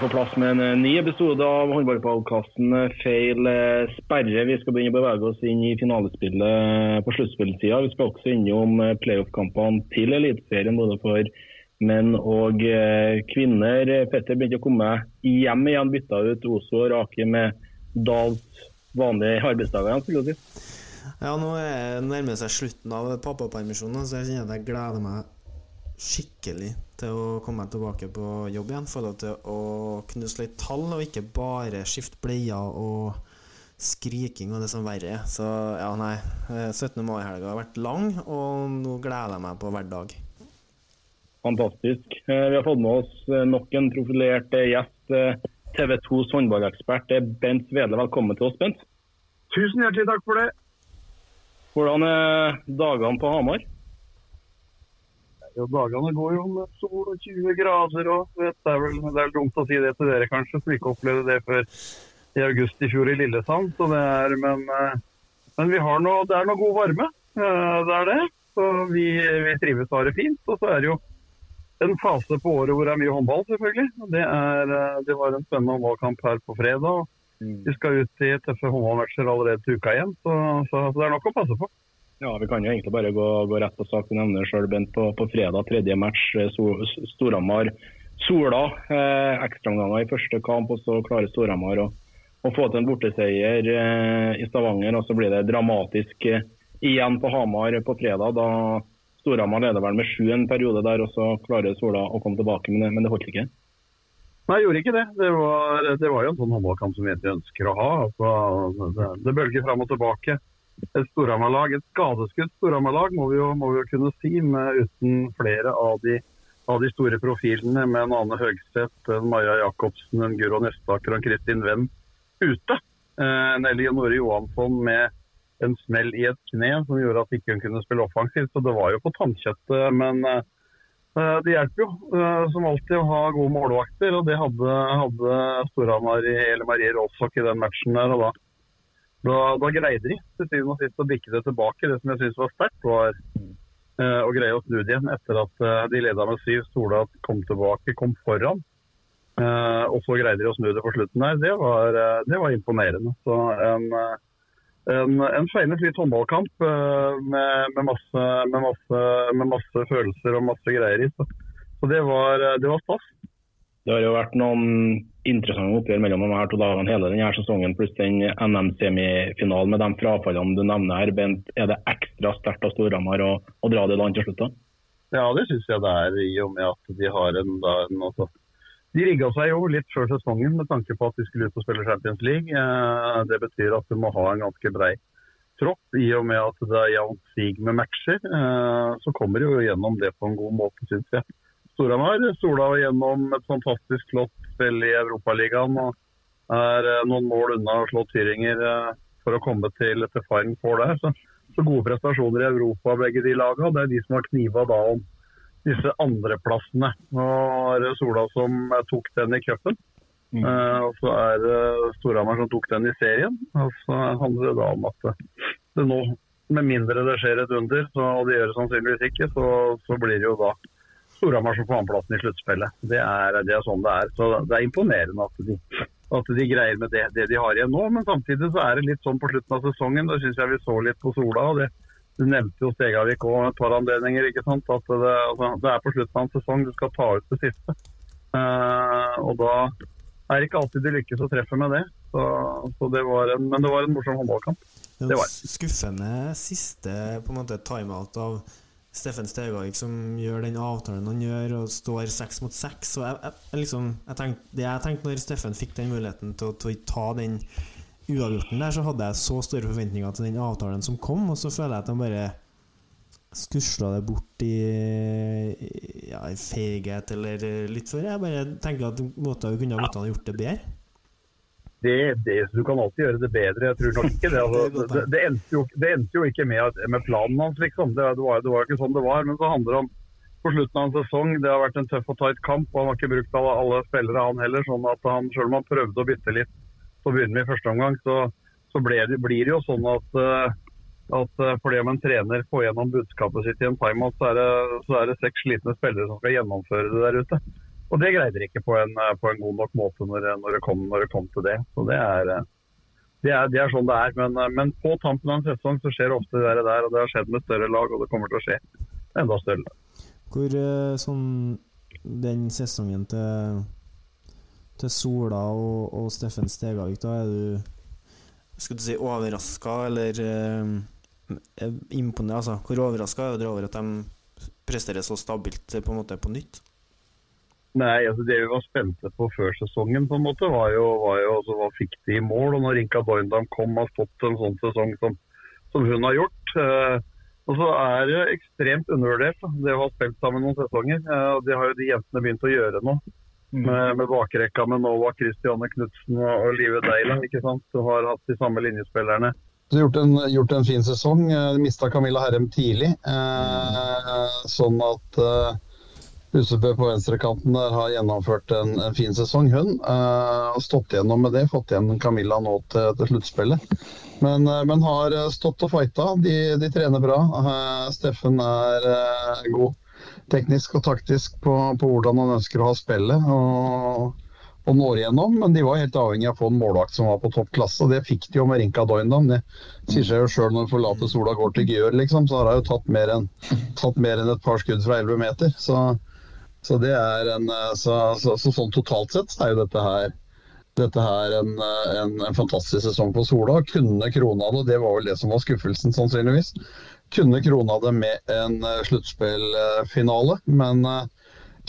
På plass med en eh, ny episode av håndballpodkasten Feil eh, sperre. Vi skal begynne å bevege oss inn i finalespillet på sluttspillsida. Vi skal også innom eh, playoff-kampene til Eliteserien, både for menn og eh, kvinner. Petter begynte å komme hjem igjen, bytta ut Oso og Rake med Dals vanlige arbeidsdager. igjen, skulle du si. Ja, nå er det nærmer seg slutten av pappapermisjonen, så jeg kjenner at jeg gleder meg skikkelig til å komme meg tilbake på jobb igjen. Få lov til å knuse litt tall, og ikke bare skifte bleier og skriking og det som verre er. Så ja, nei. eh, 17. mai-helga har vært lang, og nå gleder jeg meg på hver dag. Fantastisk. Eh, Vi har fått med oss eh, nok en profilert eh, gjest. eh, TV 2s håndballekspert Det er Bent Vedle. Velkommen til oss, Bent. Tusen hjertelig takk for det. Hvordan er dagene på Hamar? Jo, dagene går jo med sol og 20 grader og vet, det, er vel, det er dumt å si det til dere kanskje, som ikke opplevde det før i august i fjor i Lillesand. Så det er, men, eh, men vi har noe, det er noe god varme. eh, Det er det. Så vi, vi trives og har det fint. Og så er det jo en fase på året hvor det er mye håndball, selvfølgelig. Det, er, eh, det var en spennende håndballkamp her på fredag. og Vi skal ut i tøffe håndballmatcher allerede til uka igjen, så, så, så det er nok å passe på. Ja, Vi kan jo egentlig bare gå, gå rett på sak. Du nevner selv, Bent, på, på fredag, tredje match. eh, Storhamar Sola. Eh, Ekstraomganger i første kamp, og så klarer Storhamar å, å få til en borteseier eh, i Stavanger. og Så blir det dramatisk eh, igjen på Hamar på fredag. da Storhamar leder vel med sju en periode der, og så klarer Sola å komme tilbake, men det, men det holdt ikke. Nei, gjorde ikke det. Det var, det var jo en sånn håndballkamp som vi egentlig ønsker å ha. Altså, det, det bølger fram og tilbake. Et Storhamar-lag, et skadeskutt Storhamar-lag, må, må vi jo kunne si, med, uten flere av de, av de store profilene, med en Ane Høgseth, en Maja Jacobsen, en Guro Nestaker og en Kristin Wenn ute. Eh, En Eleonore Johansson med en smell i et kne som gjorde at ikke hun kunne spille offensivt. Så det var jo på tannkjøttet. Men eh, Eh, Det hjelper jo, som alltid, å ha gode målvakter. og Det hadde, hadde Storhamar i eller Marie Rolfsok i den matchen. der, og da, da, da greide de til syvende og sist å bikke det tilbake. Det som jeg syns var sterkt, var eh, å greie å snu det igjen etter at eh, de leda med syv. Sola kom tilbake, kom foran. Eh, og så greide de å snu det på slutten der. Det var, eh, det var imponerende. Så en, eh, en, en feinet litt håndballkamp eh, med, med, masse, med, masse, med masse følelser og masse greier i. Så, så det var, det var stas. Det har jo vært noen interessante oppgjør mellom de her to dagene hele denne sesongen, pluss den NM-semifinalen med de frafallene du nevner her. Bent, er det ekstra sterkt av Storhamar å, å dra det i land til slutt? Ja, det syns jeg det er, i og med at de har en, da, en altså, De rigga seg jo litt før sesongen med tanke på at de skulle ut og spille Champions League. Eh, det betyr at du må ha en ganske brei tropp, i og med at det er jevnt sig med matcher. Eh, så kommer de jo gjennom det på en god måte, syns jeg. Storhamar sola gjennom et fantastisk flott spill i Europaligaen. og er eh, noen mål unna å slå Tyringer eh, for å komme til, til Final Four der. Så, så gode prestasjoner i Europa, begge de lagene. Det er de som har kniva da om disse andreplassene. Nå er det Sola som eh, tok den i cupen. Eh, og så er det Storhamar som tok den i serien. Og så handler det da om at det, det nå, med mindre det skjer et under, så, og det gjør det sannsynligvis ikke, så, så blir det jo da Storhamar som får andreplassen i sluttspillet. Det er, det er sånn det er. Så det er imponerende at de, at de greier med det, det de har igjen nå. Men samtidig så er det litt sånn på slutten av sesongen. Da syns jeg vi så litt på Sola. og det Du nevnte jo Stegavik òg et par anledninger. ikke sant? At det, altså, det er på slutten av en sesong du skal ta ut det siste. Uh, og da er det ikke alltid du lykkes å treffe med det. Så, så det var en, men det var en morsom håndballkamp. Det var skuffende siste på en måte timeout av Steffen Stegavik som gjør den avtalen han gjør, og står seks mot seks. Og jeg, jeg, liksom, jeg tenkte, det jeg tenkte når Steffen fikk den muligheten til, til å ta den uavgjorten der, så hadde jeg så store forventninger til den avtalen som kom, og så føler jeg at han bare skusla det bort i, ja, i feighet eller litt før. Jeg bare tenker at måten vi kunne ha gjort det bedre. Det, det, Du kan alltid gjøre det bedre. Jeg tror nok ikke det. Altså, det, det, endte jo, det endte jo ikke med, med planen hans, liksom. Det, det, var, det var ikke sånn det var. Men så handler det om på slutten av en sesong. Det har vært en tøff og tight kamp. og Han har ikke brukt alle, alle spillere, han heller. sånn at han, Selv om han prøvde å bytte litt på begynnelsen begynne i første omgang, så, så blir det jo sånn at eh, at eh, fordi om en trener får gjennom budskapet sitt i en timeout, så er det, så er det seks slitne spillere som skal gjennomføre det der ute. Og det greide de ikke på en, eh, på en god nok måte når, det- når, det kom, når det kom til det. Så det er, eh, det er, det er sånn det er. Men, eh, men på tampen av en sesong så skjer ofte det der, og det har skjedd med større lag, og det kommer til å skje enda større lag. Hvor eh, sånn den sesongen til, til Sola og, og Steffen Stegavik, da er du Skal du si overraska, eller eh, imponert? Altså, hvor overraska er du over at de presterer så stabilt eh, på en måte på nytt? Nei, altså Det vi var spente på før sesongen, på en måte, var jo, var jo altså, hva fikk de i mål. og Når Rinka Doindam kom og har fått en sånn sesong som, som hun har gjort. Eh, og så er det ekstremt undervurdert, det å ha spilt sammen noen sesonger. Eh, og Det har jo de jentene begynt å gjøre nå. Med, med bakrekka med Nova, Christiane Knutsen og, og Live Deila. ikke sant? Du har hatt de samme linjespillerne. Så gjort en, gjort en fin sesong. Eh, Mista Camilla Herrem tidlig. Eh, sånn at eh, Husebø på venstrekanten der har gjennomført en, en fin sesong, hun. og stått igjennom med det. Fått igjen Camilla nå til, til sluttspillet. Men, uh, men har stått og fighta. De, de trener bra. Uh, Steffen er god teknisk og taktisk på, på hvordan han ønsker å ha spillet. og og når igjennom, men de var helt avhengig av å få en målvakt som var på topp klasse, og det fikk de jo med Rinka Doindam. Det sier seg jo sjøl når forlater Sola går til Gjør, liksom, så har han jo tatt tatt mer enn et par skudd fra 11 meter. Så, så en så, så, så sånn totalt sett er jo dette her dette her en, en, en fantastisk sesong på Sola. Kunne krona det, det var vel det som var skuffelsen, sannsynligvis. Kunne krona det med en eh, sluttspillfinale, men eh,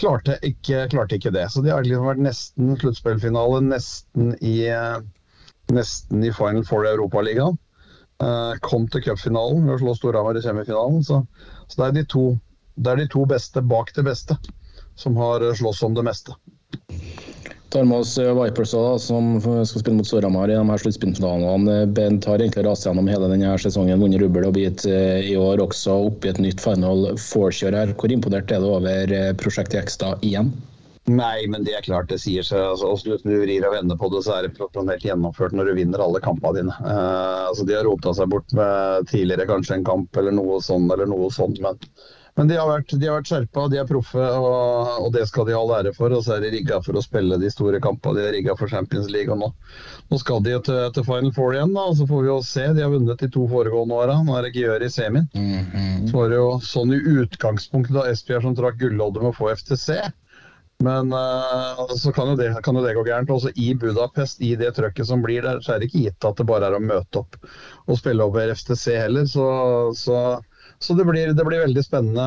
klarte ikke, klarte ikke det. Så de har liksom vært nesten sluttspillfinale, nesten i, eh, nesten i Final Four i Europaligaen. Eh, kom til cupfinalen ved å slå Storhamar i semifinalen. Så, så det, er de to, det er de to beste bak det beste som har eh, slåss om det meste. Tar med oss eh, Vipers da, som skal spille mot Storhamar i de her sluttspillfinalene. Bent har egentlig rast gjennom hele denne sesongen, vunnet rubbel og bit eh, i år, også oppe i et nytt Final Four-kjør her. Hvor imponert er du over prosjektet Prosjekt Jekstad igjen? Nei, men det er klart det sier seg. Altså, hvis du vrir og vender på det, så er det profesjonelt gjennomført når du vinner alle kampene dine. Uh, altså, de har rota seg bort med tidligere kanskje en kamp eller noe sånn, eller noe sånt, men, men de har vært, de har vært skjerpa, de er proffe, og, og det skal de ha all ære for. Og så er de rigga for å spille de store kampene. De er rigga for Champions League. og nå, nå skal de til, til Final Four igjen, da, og så får vi jo se. De har vunnet de to foregående åra. Nå er det Gjør i semien. Så var det jo sånn i utgangspunktet da Esbjerg som trakk gulloddet med å få FTC. Men uh, så kan jo, det, kan jo det gå gærent. Også i Budapest, i det trøkket som blir der, så er det ikke gitt at det bare er å møte opp og spille over FTC heller. Så, så, så det, blir, det blir veldig spennende.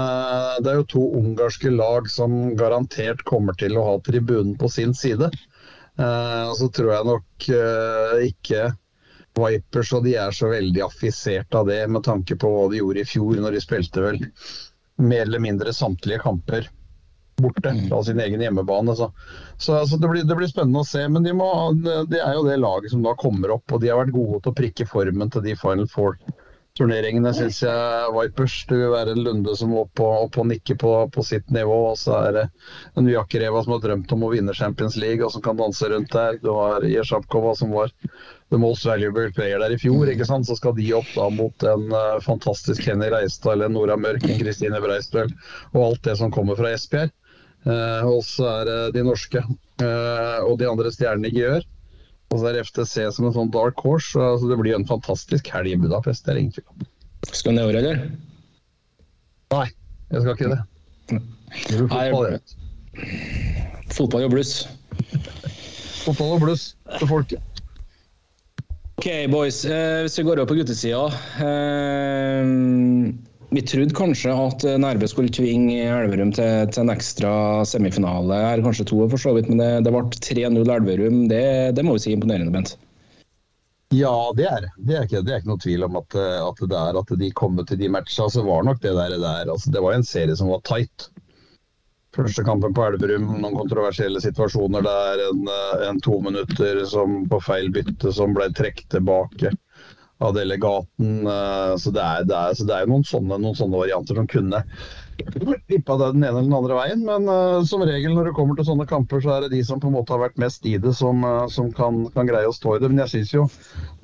Det er jo to ungarske lag som garantert kommer til å ha tribunen på sin side. Eh, og så tror jeg nok eh, ikke Vipers og de er så veldig affisert av det, med tanke på hva de gjorde i fjor, når de spilte vel mer eller mindre samtlige kamper borte fra sin egen hjemmebane. Så, så altså, det, blir, det blir spennende å se. Men de må, det er jo det laget som da kommer opp, og de har vært gode til å prikke formen til de Final Four-turneringene, syns jeg. Vipers det vil være en Lunde som må opp og, opp og nikke på, på sitt nivå. Og så er det en Jakkereva som har drømt om å vinne Champions League, og som kan danse rundt der. Du har Jesjapkova som var the most valuable player der i fjor. ikke sant? Så skal de opp da mot en uh, fantastisk Kenny Reistad eller Nora Mørk, en Kristine Breistøl og alt det som kommer fra Esbjerg. Uh, og så er det de norske uh, og de andre stjernene ikke gjør. Og så er FTC som en sånn dark horse. så altså, det blir en fantastisk helg i Budapest. Det er ingen tvil om. Skal du nedover, eller? Nei, jeg skal ikke det. Det blir fotball, jeg. Fotball og bluss. Fotball og bluss til folket. OK, boys. Eh, hvis vi går over på guttesida eh, Vi trodde kanskje at Nærbø skulle tvinge Elverum til, til en ekstra semifinale. Her kanskje to, for så vidt, men det, det ble 3-0 Elverum. Det, det må vi si imponerende, Bent. Ja, det er det. Det er ikke, det er ikke noe tvil om at, eh, at det er at de kom til de matcha. Så var nok det der, der altså, Det var en serie som var tight. Første kampen på Elverum, noen kontroversielle situasjoner der. En, eh, en to minutter som på feil bytte som ble trukket tilbake av delegaten. eh, Så det er, det er, så det er noen sånne, noen sånne varianter som kunne vippa det den ene eller den andre veien. Men eh, som regel når det kommer til sånne kamper, så er det de som på en måte har vært mest i det, som, eh, som kan, kan greie å stå i det. Men jeg syns jo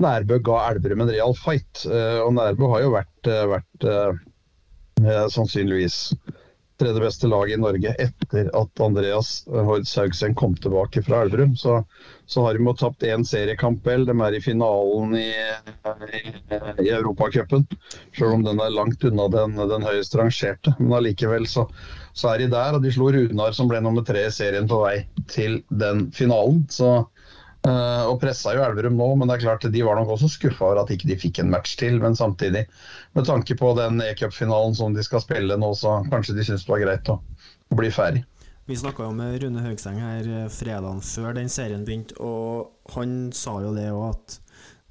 Nærbø ga Elverum en real fight. og Nærbø har jo vært, vært sannsynligvis tredje beste lag i Norge etter at Andreas Hord Saugsen kom tilbake fra Elverum. Så, så har de jo tapt én seriekamp vel. De er i finalen i, i, i Europacupen. Selv om den er langt unna den, den høyest rangerte. Men allikevel så, så er de der. Og de slo Runar, som ble nummer tre i serien, på vei til den finalen. Så øh, og pressa jo Elverum nå, men det er klart de var nok også skuffa over at ikke de fikk en match til. Men samtidig, med tanke på den e-cupfinalen som de skal spille nå, så kanskje de syns det var greit å, å bli ferdig. Vi snakka jo med Rune Haugseng her eh, fredagen før den serien begynte, og han sa jo det òg at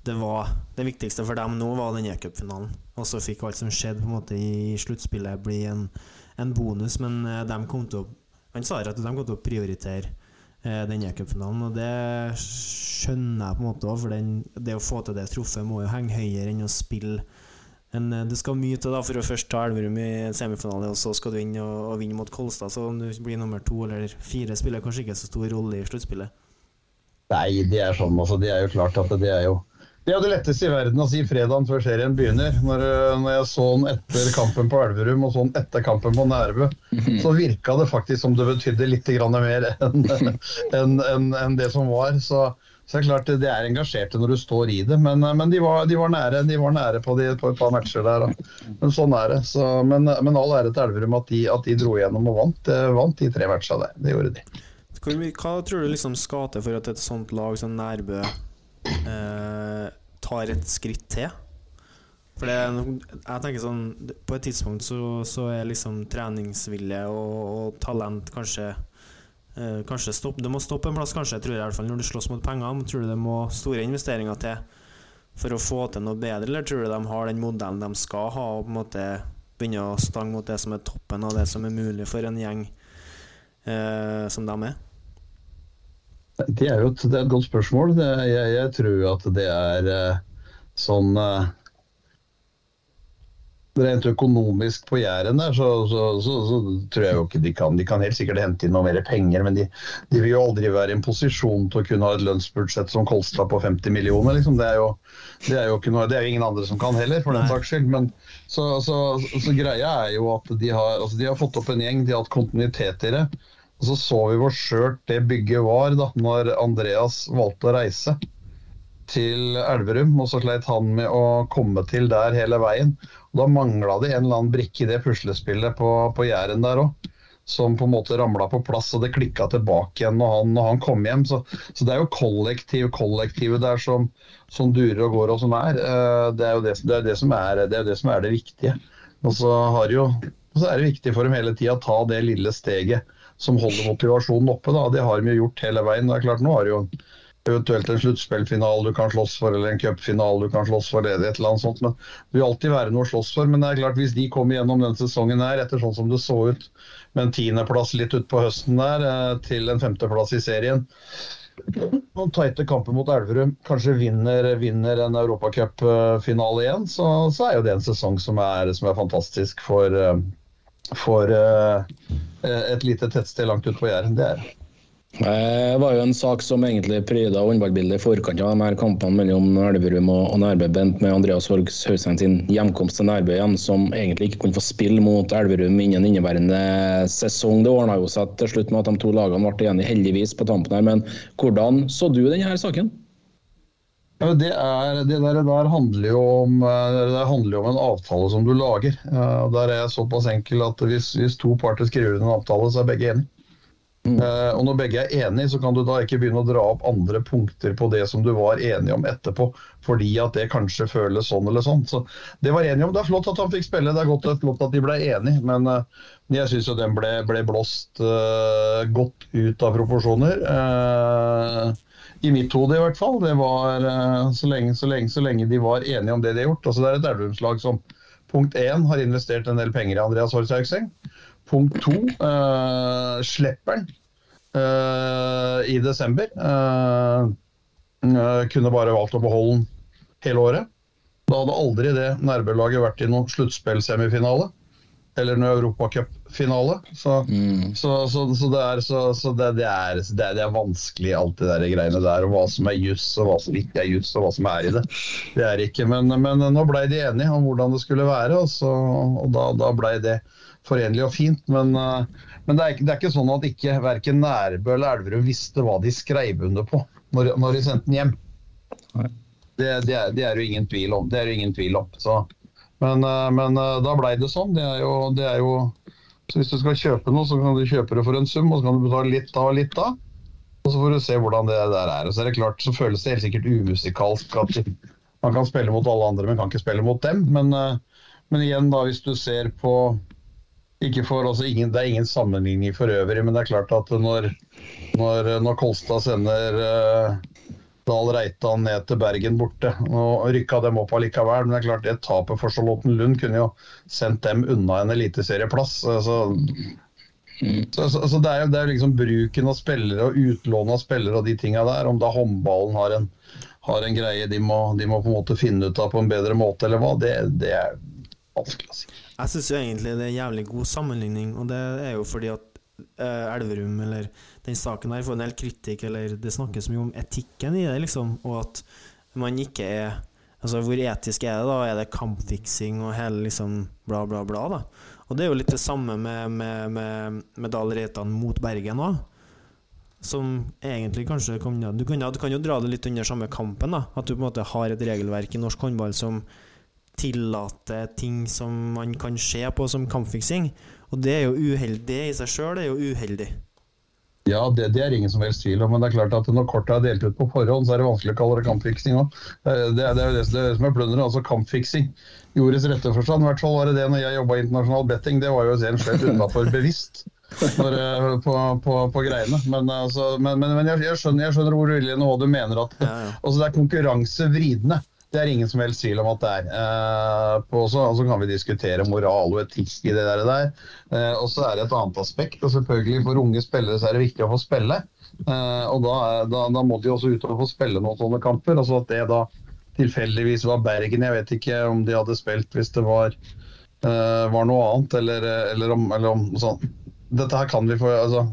det var det viktigste for dem nå var den e-cupfinalen. Og så fikk alt som skjedde på en måte i sluttspillet bli en, en bonus, men eh, de kom til å Han sa at de kom til å prioritere eh, den e-cupfinalen, og det skjønner jeg på en måte òg, for den, det å få til det truffet må jo henge høyere enn å spille men eh, det skal mye til da for å først ta Elverum i semifinale, og så skal du inn og, og vinne mot Kolstad. Så om du blir nummer to eller fire, spiller kanskje ikke så stor rolle i sluttspillet. Nei, det er sånn. Altså, det er jo klart at det er jo det er jo det letteste i verden å si fredagen før serien begynner. Når, når jeg så den etter kampen på Elverum og sånn etter kampen på Nærbø, så virka det faktisk som det betydde litt mer enn en, en, en det som var. Så, så det er klart de er engasjerte når du står i det. Men, men de, var, de, var, nære De var nære på, et par matcher der. Da. Men sånn er det. Så, men, men all ære til Elverum at de, at de dro igjennom og vant, vant de tre matchene der. Det gjorde de. Hva tror du liksom skal til for at et sånt lag som Nærbø eh, tar et skritt til? For det, jeg tenker sånn På et tidspunkt så, så er liksom treningsvilje og, og talent kanskje eh, Kanskje stopp, Det må stoppe en plass, kanskje, tror jeg i hvert fall når du slåss mot penger. Tror du det må store investeringer til for å få til noe bedre, eller tror du de har den modellen de skal ha, og på en måte begynne å stange mot det som er toppen av det som er mulig for en gjeng eh, som de er? Det er jo et, det er et godt spørsmål. Det, jeg, jeg, tror at det er eh, sånn eh, Rent økonomisk på Jæren der, så, så, så, så, tror jeg jo ikke de kan De kan helt sikkert hente inn noe mer penger, men de, de, vil jo aldri være i en posisjon til å kunne ha et lønnsbudsjett som Kolstad på 50 millioner. Liksom. Det, er jo, det, er jo ikke noe, det er jo ingen andre som kan heller, for den saks skyld. Men så, greia er jo at de har, altså de har fått opp en gjeng, de har hatt kontinuitet i det. Og så så vi hvor skjørt det bygget var da når Andreas valgte å reise til Elverum. Og så sleit han med å komme til der hele veien. Og da mangla det en eller annen brikke i det puslespillet på, på Jæren der òg. Som på en måte ramla på plass, og det klikka tilbake igjen når han, når han kom hjem. Så, så, det er jo kollektiv, kollektivet der som, som durer og går og som er. Det er jo det, det, er det, som, er, det, er det som er det viktige. Og så, jo, så er det viktig for dem hele tida å ta det lille steget som holder motivasjonen oppe. Da. Det har de jo gjort hele veien. Det er klart, Nå har de jo eventuelt en sluttspillfinale du kan slåss for, eller en cupfinale du kan slåss for, eller et eller annet sånt. Men det vil alltid være noe å slåss for. Men det er klart, hvis de kommer gjennom denne sesongen her, etter sånn som det så ut, med en tiendeplass litt utpå høsten der, til en femteplass i serien noen tighte kamper mot Elverum, kanskje vinner, vinner en europacupfinale igjen, så, så, er jo det en sesong som er, som er fantastisk for, for uh, et lite tettsted langt ute på Jæren. Det er det. Det var jo en sak som egentlig pryda håndballbildet i forkant av de her kampene mellom Elverum og Nærbø Bent med Andreas Horgs Hauseng sin hjemkomst til Nærbø igjen, som egentlig ikke kunne få spille mot Elverum innen inneværende sesong. Det ordna jo seg til slutt med at de to lagene ble enige, heldigvis, på tampen her. Men hvordan så du denne saken? Ja, det, er, det der, der, handler jo om, det handler om en avtale som du lager. Der er jeg såpass enkel at hvis, hvis to parter skriver under en avtale, så er begge enige. Uh, og Når begge er enige, så kan du da ikke begynne å dra opp andre punkter på det som du var enige om etterpå, fordi at det kanskje føles sånn eller sånn. Så Det var enige om. Det er flott at han fikk spille, det er godt, flott at de ble enige, men uh, jeg syns jo den ble, ble blåst uh, godt ut av proporsjoner. I mitt hode i hvert fall. Det var så lenge, så, lenge, så lenge de var enige om det de har gjort. Altså, det er et Elverumslag som punkt én har investert en del penger i Andreas Horshaugseng. Punkt to uh, slipper den uh, i desember. Uh, eh, kunne bare valgt å beholde den hele året. Da hadde aldri det Nærbø-laget vært i noen sluttspillsemifinale eller noen europacupfinale. Så, så, så, så, det, er, så, så det, det, er, det, er, det, er, vanskelig, alt det der greiene der. Og hva som er juss, og hva som ikke er juss, og hva som er i det. Det er ikke, Men, men nå blei de enige om hvordan det skulle være, og, og da, da blei det forenlig og fint. Men, men det, er, det, er, ikke sånn at ikke verken Nærbø eller Elverum visste hva de skrev under på når, når de sendte den hjem. Det, det, er, det er jo ingen tvil om. Det er jo ingen tvil om. Så men, eh, men eh, da blei det sånn. Det er, jo, det er, jo, så Hvis du skal kjøpe noe, så kan du kjøpe det for en sum, og så kan du betale litt av og litt av. Og så får du se hvordan det der er. Og så er det klart, så føles det helt sikkert umusikalsk at man kan spille mot alle andre, men kan ikke spille mot dem. Men, eh, men igjen, da, hvis du ser på for, altså ingen, Det er ingen sammenligning for øvrig, men det er klart at når, når, når Kolstad sender uh, Dahl Reitan ned til Bergen borte. og Rykka dem opp allikevel. Men det er klart det tapet for Charlottenlund kunne jo sendt dem unna en eliteserieplass. Så, så, så, så, det er jo liksom bruken av spillere og utlån av spillere og de tinga der. Om da håndballen har en, har en greie de må, de må, på en måte finne ut av på en bedre måte, eller hva, det, det er vanskelig å si. Jeg syns egentlig det er en jævlig god sammenligning, og det er jo fordi at uh, Elverum eller den saken her får en del kritikk, eller det snakkes mye om etikken i det, liksom, og at man ikke er Altså, hvor etisk er det, da? Er det kampfiksing og hele liksom bla, bla, bla, da? Og det er jo litt det samme med, med, med, med Dahl Reitan mot Bergen òg. Som egentlig kanskje kan, du, kan, du kan jo dra det litt under samme kampen, da. At du på en måte har et regelverk i norsk håndball som tillater ting som man kan se på som kampfiksing. Og det er jo uheldig. Det i seg sjøl er jo uheldig. Ja, det, det, er ingen som helst tvil om. Men det er klart at når kortet er delt ut på forhånd, så er det vanskelig å kalle det kampfiksing òg. Det, det, det, er jo det, som er plunderet. Altså kampfiksing i ordets rette forstand. I hvert fall var det det når jeg jobba i internasjonal betting. Det var jo en slett utenfor bevisst når, eh, på, på, på, greiene. Men, altså, men, men, men jeg, jeg, skjønner, jeg skjønner hvor du vil og hva du mener. at. Altså, Det er konkurransevridende. Det er ingen som helst tvil om at det er. Eh, på så kan vi diskutere moral og etikk i det der. der. Eh, og så er det et annet aspekt. og selvfølgelig For unge spillere så er det viktig å få spille. Eh, og da, da, da, må de også ut og få spille noen sånne kamper. altså At det da tilfeldigvis var Bergen. Jeg vet ikke om de hadde spilt hvis det var, eh, var noe annet, eller, eller om, eller om sånn. Dette her kan vi få altså,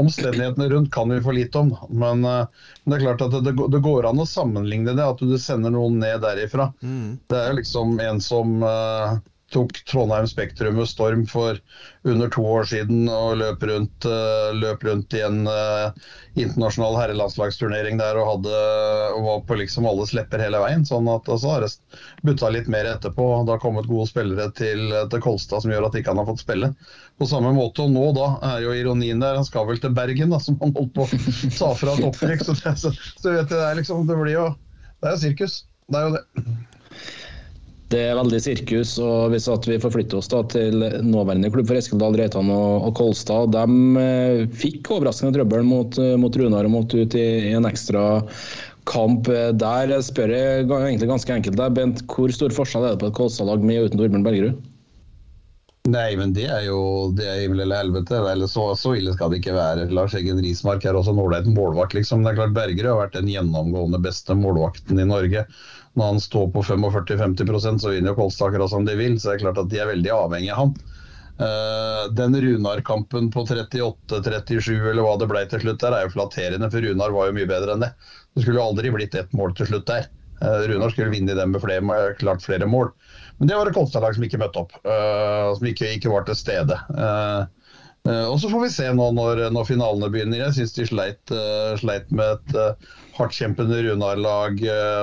Omstendighetene rundt kan vi for lite om, men, men det er klart at det, det, går an å sammenligne det. At du sender noen ned derifra. Mm. Det er liksom en som uh, tok Trondheim Spektrum med storm for under to år siden og løp rundt, uh, løp rundt i en uh, internasjonal herrelandslagsturnering der og, hadde, og var på liksom alles lepper hele veien. sånn at Så har det butta litt mer etterpå. Det har kommet gode spillere til, til Kolstad som gjør at ikke han har fått spille. På samme måte, og nå da er jo ironien der, han skal vel til Bergen, da, som han holdt på å ta fra et opprykk. Så, så, så, vet du, det er liksom, det blir jo Det er jo sirkus. Det er jo det. Det er veldig sirkus. og Hvis vi forflytter oss til nåværende klubb for Eskildal, Reitan og, og, Kolstad, de eh, fikk overraskende trøbbel mot, eh, mot Runar og måtte ut i, i, en ekstra kamp. Der spør jeg egentlig ganske enkelt deg, Bent, hvor stor forskjell er det på et Kolstad-lag med og uten Torbjørn Bergerud? Nei, men det er jo det er himmel eller helvete. Eller så, så, ille skal det ikke være. Lars Eggen Rismark er også en ålreit målvakt, liksom. Det er klart Bergerud har vært den gjennomgående beste målvakten i Norge når han står på 45-50% så vinner jo Kolstad akkurat som de vil. Så det er klart at de er veldig avhengig av han. Uh, den Runar-kampen på 38-37 eller hva det ble til slutt der, er jo flatterende, for Runar var jo mye bedre enn det. Det skulle jo aldri blitt ett mål til slutt der. Uh, Runar skulle vinne den med flere, klart flere mål. Men det var et Kolstad-lag som ikke møtte opp, uh, som ikke, ikke, var til stede. og så får vi se nå når, når finalene begynner. Jeg syns de sleit, sleit med et hardtkjempende Runar-lag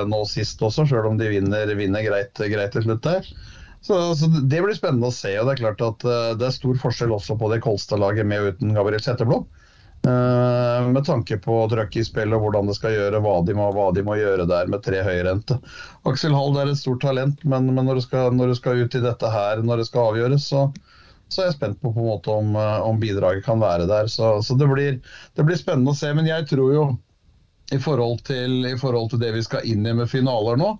nå sist også, sjøl om de vinner, vinner greit, greit, til slutt der. Så, så, Det blir spennende å se. og Det er klart at uh, det er stor forskjell også på det Kolstad-laget med og uten Gabriel Setteblå. Uh, med tanke på trøkk i spillet og hvordan det skal gjøre, hva de må, hva de må gjøre der med tre høyrente. Aksel Hall er et stort talent, men, men når, du skal, når, du skal, ut i dette her, når det skal avgjøres, så, så er jeg spent på, på en måte om, om bidraget kan være der. Så, så det, blir, det, blir, spennende å se. Men jeg tror jo i forhold, til, i forhold til det vi skal inn i med finaler nå,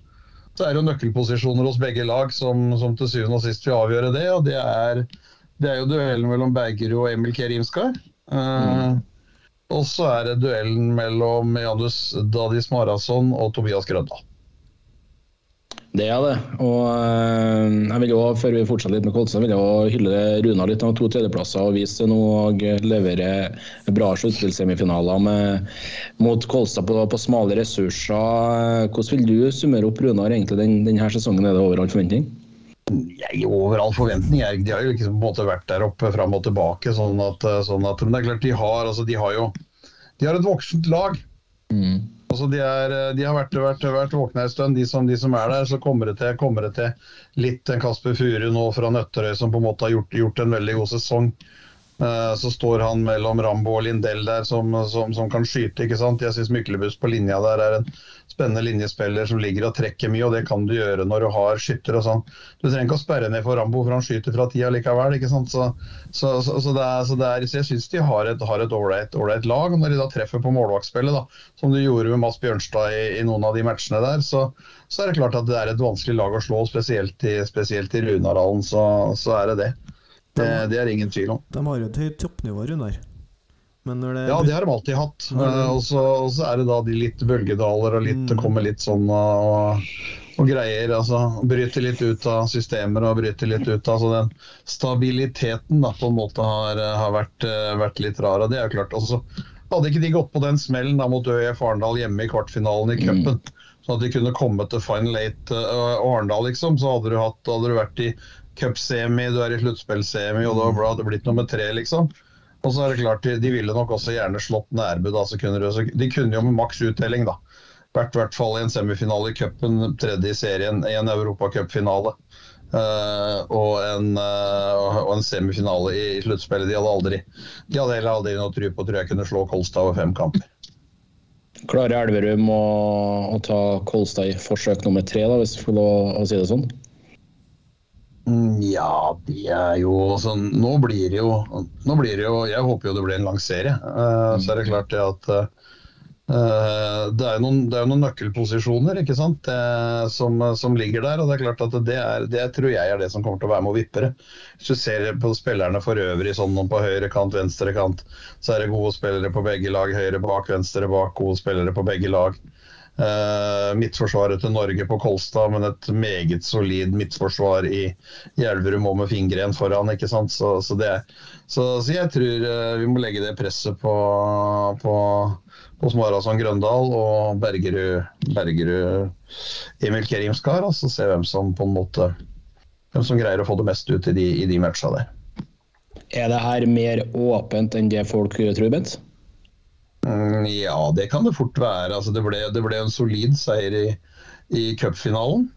så er det jo nøkkelposisjoner hos begge lag som, som til syvende og sist vil avgjøre det. Og det er, det er jo duellen mellom Bergerud og Emil Kerimskar. Uh, og så er det duellen mellom Janus Dadis Marason og Tobias Grønna. Det er det. Og øh, jeg vil jo, før vi fortsetter litt med Kolstad, vil jeg jo hylle Runar litt av to tredjeplasser og vise nå og levere bra sluttspillsemifinaler mot Kolstad på, på, smale ressurser. Hvordan vil du summere opp Runar egentlig den, denne sesongen? Er det over all forventning? Jeg, over all forventning. De har jo liksom vært der oppe fram og tilbake. sånn at, sånn at Men det er klart, de har, altså, de har jo de har et voksent lag. Mm. Altså de, er, de, har vært, vært, vært våkne en stund, de som, de som, er der. Så kommer det til, kommer det til litt en Kasper Furu nå fra Nøtterøy, som på en måte har gjort, gjort en veldig god sesong. Uh, så står han mellom Rambo og Lindell der, som, som, som kan skyte. ikke sant? Jeg syns Myklebust på linja der er en spennende linjespiller som ligger og trekker mye, og det kan du gjøre når du har skytter og sånn. Du trenger ikke å sperre ned for Rambo, for han skyter fra tida likevel. ikke sant? Så, så, så, så det er, det er, jeg syns de har et ålreit lag. Når de da treffer på målvaktspillet, da, som de gjorde med Mads Bjørnstad i, i, noen av de matchene der, så, er det klart at det er et vanskelig lag å slå, spesielt i, spesielt i Runarhallen. Så er det det. Det, det er ingen tvil om. De har jo et høyt toppnivå, Runar. Det ja, det har de alltid hatt. Uh, og, så, er det da de litt bølgedaler og litt, mm. kommer litt sånn og, og, greier. altså Bryter litt ut av systemer og bryter litt ut av altså Den stabiliteten da på en måte har, har vært, uh, vært, litt rar. og det er jo klart også Hadde ikke de gått på den smellen da mot ØIF Arendal hjemme i kvartfinalen i mm. cupen, mm. sånn at de kunne komme til final eight uh, Arendal, liksom, så hadde du, hatt, hadde du vært i cupsemi, du er i sluttspillsemi, og da hadde det blitt nummer tre, liksom. Og så er det klart, De, ville nok også gjerne slått Nærbø. da, så kunne de, de kunne jo med maks uttelling da, vært i hvert fall i en semifinale i cupen, tredje i serien, i en europacupfinale. Uh, og, uh, og en semifinale i, i sluttspillet. De hadde aldri de hadde heller aldri noe tro på tror jeg kunne slå Kolstad over fem kamper. Klarer Elverum å, å ta Kolstad i forsøk nummer tre, da, hvis vi får lov å si det sånn? Mm, ja, de er jo sånn Nå blir det jo, nå blir det jo Jeg håper jo det blir en lang serie. Uh, så er det klart det at uh, det, er noen, det er noen nøkkelposisjoner ikke sant, det, som, som, ligger der. og Det er klart at det, er, det tror jeg er det som kommer til å være med å vippe det. Hvis du ser på spillerne for øvrig, sånn noen på høyre kant, venstre kant, så er det gode spillere på begge lag. Høyre bak, venstre bak, gode spillere på begge lag. Uh, midtforsvaret til Norge på Kolstad, men et meget solid midtforsvar i, i Elverum og med Fingren foran. ikke sant? Så, så, det, så, så jeg tror uh, vi må legge det presset på, på, på Smarason Grøndal og Bergerud, Bergerud Emil Kerimskar, og så se hvem som på en måte hvem som greier å få det mest ut i de, i de matcha der. Er det her mer åpent enn det folk tror, Bent? Mm, ja, det kan det fort være. Altså, det, ble, det, ble, en solid seier i, i cupfinalen.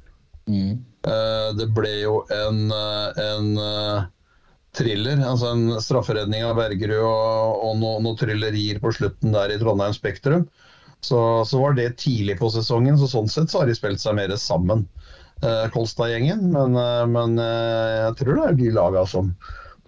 Mm. Uh, det ble jo en, eh, en uh, thriller, altså en strafferedning av Bergerud og, og noen no thrillerier på slutten der i Trondheim Spektrum. Så, så, var det tidlig på sesongen, så sånn sett så har de spilt seg mer sammen, uh, Kolstad-gjengen. Men, men jeg tror det er de laga som,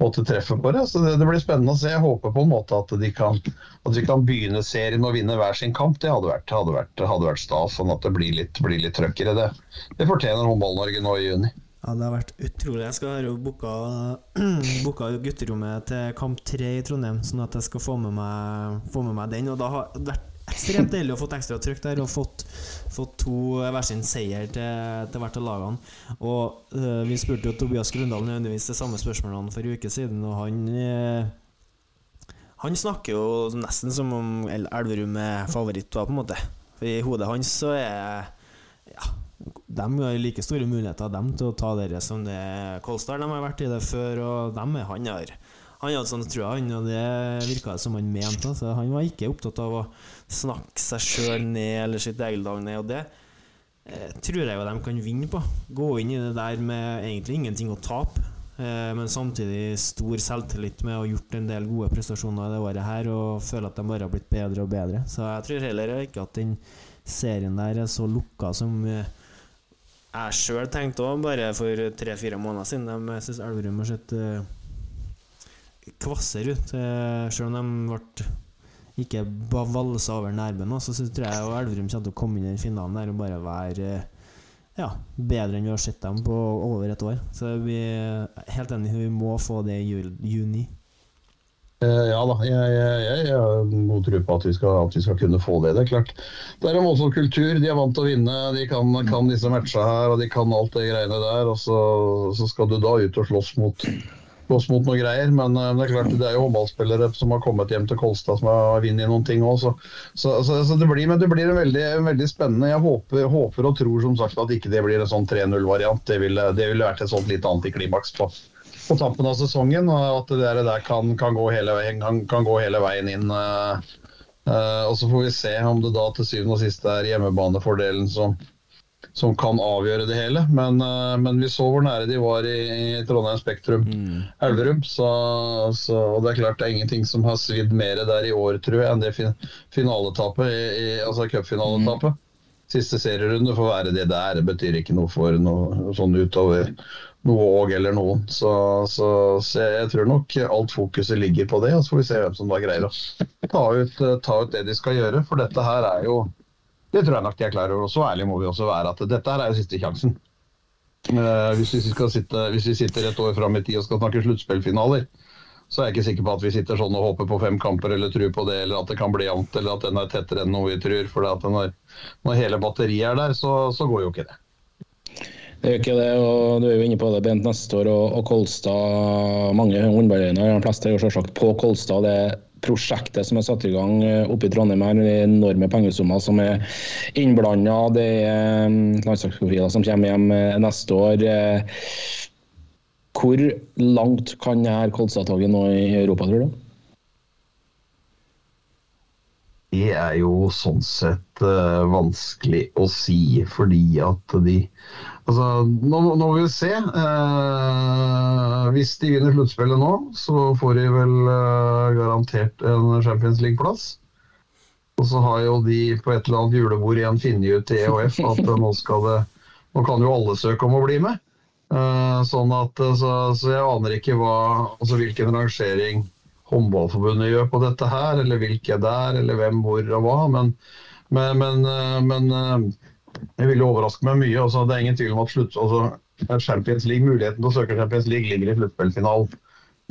måte treffer på det. Så det, det, blir spennende å se. Jeg håper på en måte at de kan, at vi kan begynne serien og vinne hver sin kamp. Det hadde vært, hadde vært, hadde vært stas, sånn at det blir litt, blir litt trøkk det. Det fortjener Håndball-Norge nå i juni. Ja, det har vært utrolig. Jeg skal ha booka gutterommet til kamp tre i Trondheim, sånn at jeg skal få med meg, få med meg den. Og da har det vært ekstremt deilig å få ekstra trykk der og fått, fått to hver sin seier til, til hvert av lagene. Og uh, Vi spurte jo Tobias Grundal nødvendigvis de samme spørsmålene for en uke siden, og han uh, Han snakker jo nesten som om Elverum er favoritt, på en måte. For I hodet hans så er ja, de har like store muligheter dem til å ta det som det Kolstad De har vært i det før, og dem er han har han hadde sånn trua, han, og det virka som han mente. Altså. Han var ikke opptatt av å snakke seg sjøl ned eller sitt eget lag ned, og det eh, tror jeg jo de kan vinne på. Gå inn i det der med egentlig ingenting å tape, eh, men samtidig stor selvtillit med å ha gjort en del gode prestasjoner det året her, og føle at de bare har blitt bedre og bedre. Så jeg tror heller ikke at den serien der er så lukka som eh, jeg sjøl tenkte òg, bare for tre-fire måneder siden. Jeg syns Elverum har sett uh, kvasser ut, uh, sjøl om de ble ikke valse over Nærbø så tror jeg Elverum kommer til å komme inn i finalen der og bare være eh, ja, bedre enn vi har sett dem på over et år. Så vi er helt enig, vi må få det i juni. Eh, Ja da, jeg, jeg, jeg har god tro på at vi, skal, at vi skal kunne få det. Det er klart. Det er en voldsom kultur. De er vant til å vinne. De kan, kan disse matcha her, og de kan alt det greiene der. Og så, så skal du da ut og slåss mot, slåss mot noe greier. Men uh, det er klart, det er jo håndballspillere som har kommet hjem til Kolstad som har vunnet noen ting òg. Så, så, så, så det blir, men det blir en veldig, en veldig spennende. Jeg håper, håper og tror som sagt at ikke det blir en sånn 3-0-variant. Det ville, ville vært et sånt litt antiklimaks på på tampen av sesongen, og at det der, der kan, kan, gå hele, veien- kan, kan gå hele veien inn. Uh, uh, og Så får vi se om det da til syvende og sist er hjemmebanefordelen som, som kan avgjøre det hele. Men, eh, men vi så hvor nære de var i, i Trondheim Spektrum Elverum. Så, så, og det er klart det er ingenting som har svidd mer der i år, tror jeg, enn det fin, finaletapet, i, i, altså cupfinaletapet. Siste serierunde får være det der. Det betyr ikke noe for noe sånn utover noe og eller noen. Så, så, så jeg tror nok alt fokuset ligger på det. Og så får vi se hvem som da greier å ta ut, ta ut det de skal gjøre. For dette her er jo Det tror jeg nok de er klar over. Og så ærlig må vi også være at dette er jo siste sjansen. Uh, hvis, vi sitte, hvis vi sitter et år fram i tid og skal snakke sluttspillfinaler, så er jeg ikke sikker på at vi sitter sånn og håper på fem kamper eller tror på det, eller at det kan bli jevnt, eller at den er tettere enn noe vi tror. For når, når hele batteriet er der, så, så går jo ikke det. Det jo ikke det, og du er jo inne på det, Bent Nestor og, og Kolstad. Mange håndballøyne, de fleste er jo selvsagt på Kolstad. Det prosjektet som er satt i gang eh, oppe i Trondheim her, enorme pengesummer som er innblanda. Det er mm, landslagsprofiler som kommer hjem eh, neste år. Eh, Hvor langt kan det her Kolstad-toget nå i Europa, tror du? Det er jo sånn sett vanskelig å si, fordi at de Altså, nå, nå må vi se. Eh, hvis de vinner sluttspillet nå, så får de vel eh, garantert en Champions League-plass. Og så har jo de på et eller annet julebord igjen funnet ut til EHF at eh, nå skal det Nå kan jo alle søke om å bli med. Eh, sånn at, eh, så, så jeg aner ikke hva, altså hvilken rangering håndballforbundet gjør på dette her, eller hvilke der, eller hvem, hvor og hva. Men, men, men, eh, men det ville overraske meg mye. Altså, det er ingen tvil om at slutt, altså, Champions League, muligheten til å søke Champions League ligger i sluttspillfinalen.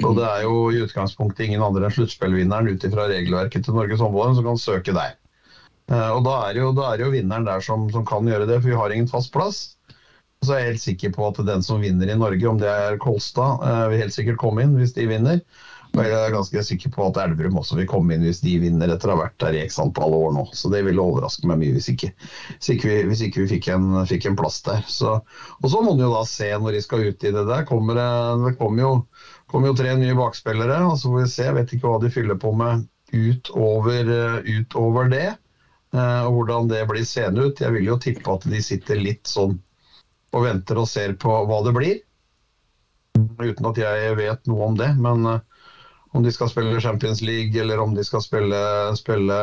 Og det er jo i utgangspunktet ingen andre enn sluttspillvinneren ut ifra regelverket til Norges håndball som kan søke der. Eh, Og da er jo, da er jo vinneren der som, som kan gjøre det, for vi har ingen fast plass. Så er jeg helt sikker på at den som vinner i Norge, om det er Kolstad, eh, vil helt sikkert komme inn hvis de vinner. Jeg er ganske sikker på at Elverum også vil komme inn hvis de vinner etter å ha vært der i x antall år nå. Så det ville overraske meg mye hvis ikke, hvis ikke vi, hvis ikke vi fikk, en, fikk en plass der. Så, og så må en jo da se når de skal ut i det der. Kommer, det- det kommer jo, kommer jo tre nye bakspillere, og så får vi se. Jeg vet ikke hva de fyller på med utover, utover det. eh, Og hvordan det blir seende ut. Jeg vil jo tippe at de sitter litt sånn og venter og ser på hva det blir. Uten at jeg vet noe om det. Men eh, om de skal spille Champions League eller om de skal spille, spille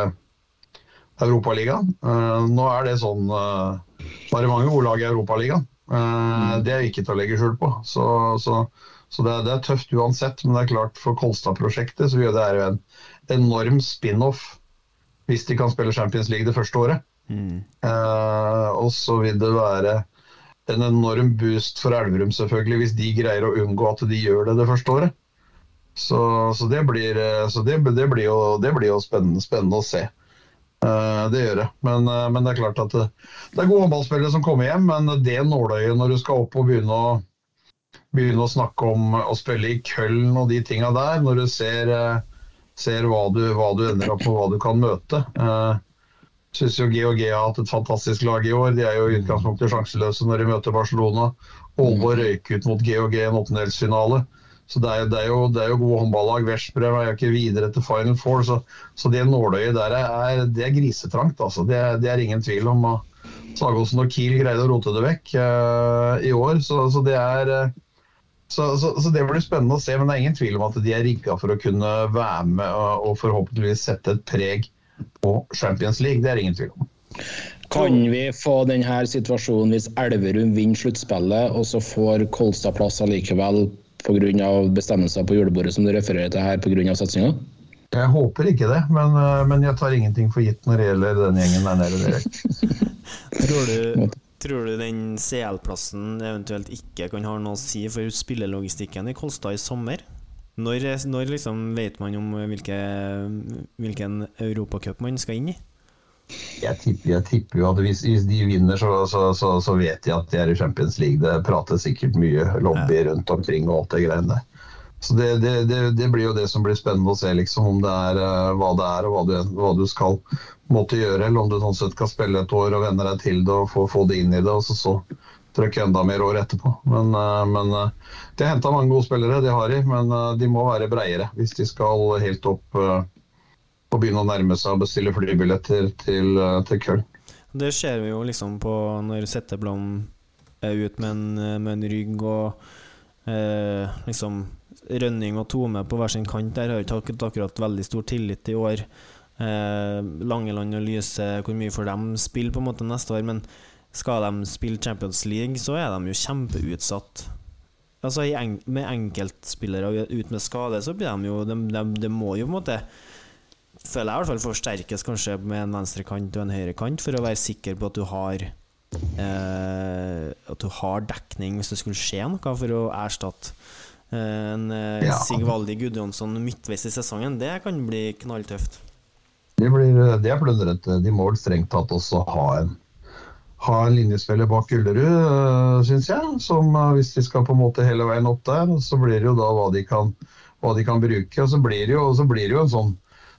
Europaligaen. Uh, nå er det sånn uh, Nå er mange gode lag i Europaligaen. Eh, det er ikke til å legge skjul på. Så, så, så det, er, det er tøft uansett. Men det er klart for Kolstad-prosjektet så gjør det jo en enorm spin-off hvis de kan spille Champions League det første året. Eh, og så vil det være en enorm boost for Elverum selvfølgelig hvis de greier å unngå at de gjør det det første året. Så, så, det, blir, eh, så det, det, blir jo, det blir jo spennende, spennende å se. Uh, det gjør det. Men, uh, men det er klart at det, det er gode håndballspillere som kommer hjem, men det nåløyet når du skal opp og begynne å, begynne å snakke om å spille i Køln og de tinga der, når du ser, uh, ser hva, du, hva du ender opp på, hva du kan møte. Syns jo GHG har hatt et fantastisk lag i år. De er jo i utgangspunktet sjanseløse når de møter Barcelona. Aalborg røyk ut mot GHG i en åttendelsfinale. Så det er, det, er jo, det er jo gode håndballag. Veszprem er jo ikke videre til Final Four, så, så det nåløyet der er, det er grisetrangt. Altså. Det, det er ingen tvil om. Sagosen og Kiel greide å rote det vekk uh, i år, så, så det er eh, så, så, det blir spennende å se, men det er ingen tvil om at de er rigga for å kunne være med og, og forhåpentligvis sette et preg på Champions League. Det er ingen tvil om. Kan vi få denne situasjonen hvis Elverum vinner sluttspillet, og så får Kolstad plass allikevel pga. bestemmelser på julebordet som du refererer til her pga. satsinga? Jeg håper ikke det, men, eh, men jeg tar ingenting for gitt når det gjelder den gjengen der nede. Tror du, tror du den CL-plassen eventuelt ikke kan ha noe å si for spillelogistikken i Kolstad i sommer? Når, når liksom vet man om hvilke, hvilken europacup man skal inn i? Jeg tipper, jeg tipper jo at hvis, hvis de vinner, så, så, så, så vet de at de er i Champions League. Det prates sikkert mye lobby rundt omkring og alt det greiene der. Så det, det, det, det blir jo det som blir spennende å se, liksom, om det er uh, hva det er og hva du, hva du skal måtte gjøre, eller om du sånn sett kan spille et år og venne deg til det og få, få det inn i det, og så, så trykke enda mer år etterpå. Men, uh, men uh, de har henta mange gode spillere, det har de, men de må være breiere hvis de skal helt opp eh, og begynne å nærme seg å bestille flybilletter til, eh, til Köln. Det ser vi jo liksom på når Setteblom er ut med en, med en rygg og eh, liksom Rønning og Tome på hver sin kant. Der har ikke akkurat- veldig stor tillit i år. Eh, Langeland og Lyse, hvor mye får de spille på en måte neste år? Men skal de spille Champions League, så er de jo kjempeutsatt. Altså Med enkeltspillere ut med skade, så blir de jo de, de, de må jo på en måte føler jeg i hvert fall forsterkes kanskje med en venstre kant og en høyre kant, for å være sikker på at du har eh, At du har dekning hvis det skulle skje noe, for å erstatte eh, en eh, Ja. Sigvaldi Gudjonsson midtveis i sesongen. Det kan bli knalltøft. Det, blir, det er plundrete. De må strengt tatt også ha en, ha en linjespiller bak Gullerud, syns jeg. Som eh, hvis de skal på en måte hele veien opp der, så blir det jo da hva de kan, hva de kan bruke. Og så blir det jo, så blir det jo en sånn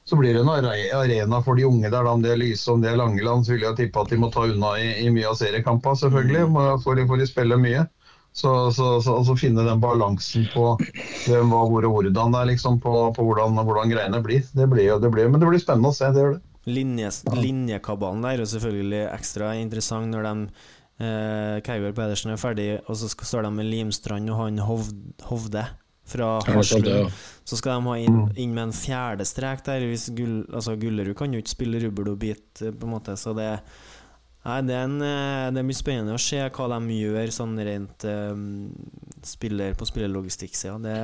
så blir det en arena for de unge der, om det er Lyse om det er Langeland. Så vil jeg tippe at de må ta unna i, i mye av seriekampene, selvfølgelig. For de, for de spiller mye. Så, så, så så, finne den balansen på hvem, hva, hvor og hvordan det er, liksom, på, på hvordan, hvordan greiene blir. Det blir det blir, men det blir spennende å se. det gjør det. Linjes, linjekabalen der er selvfølgelig ekstra interessant når de eh, Keigård Pedersen er ferdig, og så står de med Limstrand og han Hovde fra ja. Så skal de ha inn, inn med en fjerde strek der. Hvis Gull, altså Gullerud kan jo ikke spille rubbel og bit, eh, på en måte, så det Nei, det, er en, det, er mye spennende å se hva de gjør sånn rent um, spiller på spillerlogistikksida. Det,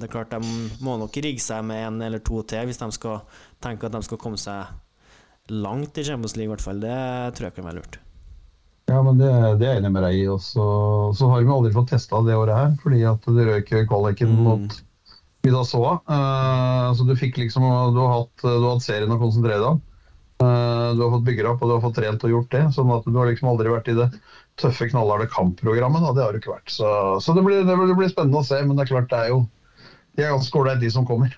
det er klart de må nok rigge seg med en eller to til hvis de skal tenke at de skal komme seg langt i Champions League, i hvert fall. Det tror jeg kan være lurt. Ja, men det, det er jeg enig med deg i. Og så, har vi aldri fått testa det året her, fordi at det røk kvaliken Mm. mot Vidasoa. Uh, så du fikk liksom Du har hatt, du har hatt serien å konsentrere deg om. Uh, du har fått bygger opp og du har fått trent og gjort det. sånn at du har liksom aldri vært i det tøffe, knallharde kampprogrammet. Da. Det har du ikke vært. Så, så det, blir, det, blir, det blir spennende å se. Men det er klart det er jo de er ganske ålreite, de som kommer.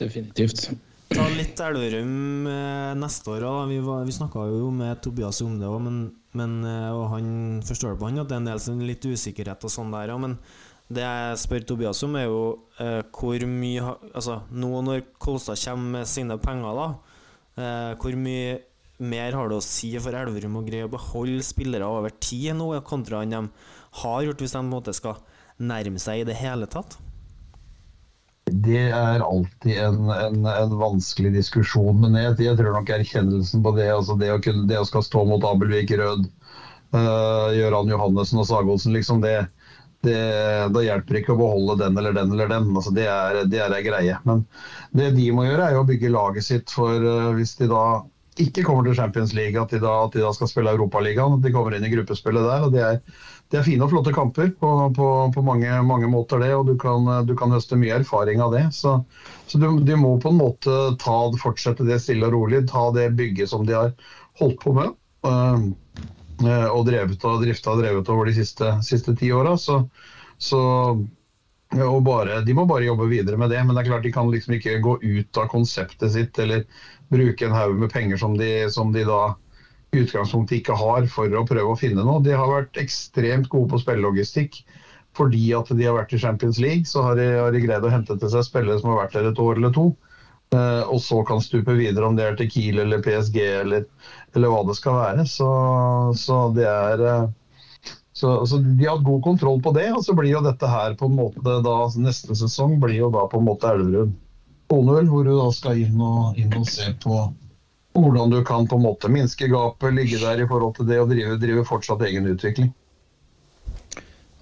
Definitivt. Ta litt Elverum eh, neste år òg. Vi, var- vi snakka jo med Tobias om det òg, men, men eh, og han forstår på han at det er en del sånn litt usikkerhet og sånn der òg. Men det jeg spør Tobias om, er jo eh, hvor mye Altså, nå når Kolstad kommer med sine penger, da, eh, hvor mye mer har det å si for Elverum å greie å beholde spillere over tid nå, kontra enn de har gjort, hvis de på en måte skal nærme seg i det hele tatt? Det er alltid en, en, en vanskelig diskusjon. Men jeg, jeg tror nok erkjennelsen på det, altså det, å, kunne, det å skal stå mot Abelvik Rød, uh, Gøran Johannessen og Sagosen, liksom det, det, da hjelper ikke å beholde den eller den eller den. Altså det, er, det ei greie. Men det de må gjøre, er jo å bygge laget sitt for uh, hvis de da ikke kommer til Champions League, at de da, at de da skal spille Europaligaen. At de kommer inn i gruppespillet der. og det er det er fine og flotte kamper på, på, på mange, mange måter, det, og du kan, du kan høste mye erfaring av det. Så, så du, de må på en måte ta, fortsette det stille og rolig, ta det bygget som de har holdt på med. øh, og drevet og drifta og drevet over de siste, siste ti åra. Så, så bare, de må bare jobbe videre med det. Men det er klart de kan liksom ikke gå ut av konseptet sitt eller bruke en haug med penger som de, som de da utgangspunktet ikke har for å prøve å finne noe. De har vært ekstremt gode på spillelogistikk. Fordi at de har vært i Champions League, så har de, har de greid å hente til seg spillere som har vært der et år eller to. Eh, og så kan stupe videre, om det er til Kiel eller PSG eller, eller hva det skal være. Så, så det er eh, så, så De har hatt god kontroll på det. og så blir jo dette her på en måte da, Neste sesong blir jo da på en måte Elverum 2-0, hvor du da skal inn og, inn og se på hvordan du kan på en måte minske gapet, ligge der i forhold til det og drive, drive fortsatt egen utvikling.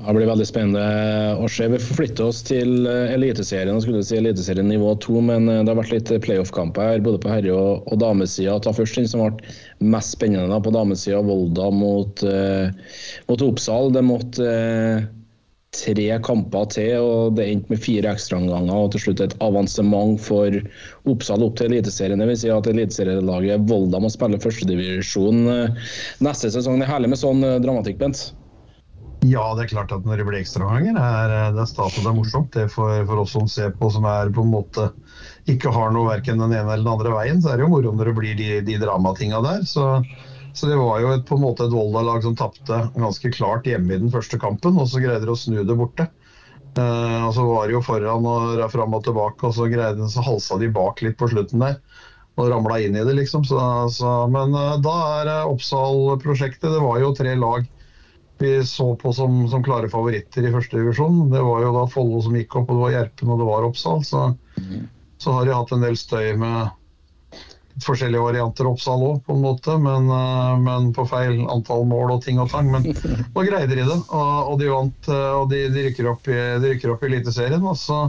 Det blir veldig spennende å se. Vi forflytter oss til eh, Eliteserien. Jeg skulle si Eliteserien nivå 2, men eh, det har vært litt playoff-kamper her, både på herre- og, og damesida. Ta først den som ble mest spennende på damesida. Volda mot, eh, mot Oppsal. Det måtte eh, tre kamper til, og det endte med fire ekstraomganger og til slutt et avansement for Oppsal opp til Eliteserien. Vil si at eliteserielaget Volda må spille førstedivisjon eh, neste sesong. Det er herlig med sånn eh, dramatikk, Bent. Ja, det er klart at når det blir ekstraomganger, er eh, det stas og det er morsomt. Det for, for oss som ser på, som er på en måte ikke har noe verken den ene eller den andre veien, så er det jo moro når det blir de, de dramatinga der. Så, så det var jo et, på en måte et Volda-lag som tapte ganske klart hjemme i den første kampen, og så greide de å snu det borte. Uh, og så var de jo foran og fram og tilbake, og så greide de, så halsa de bak litt på slutten der. Og ramla inn i det, liksom. Så, så, men uh, da er eh, Oppsal-prosjektet Det var jo tre lag vi så på som, som klare favoritter i første divisjon. Det var jo da Follo som gikk opp, og det var Gjerpen og det var Oppsal. Så, så har de hatt en del støy med forskjellige varianter Oppsal òg, på en måte. Men, eh, men, på feil antall mål og ting og tang. Men nå greide de det, og, og de vant. eh, Og de, de rykker opp i, de rykker opp i Eliteserien. Og så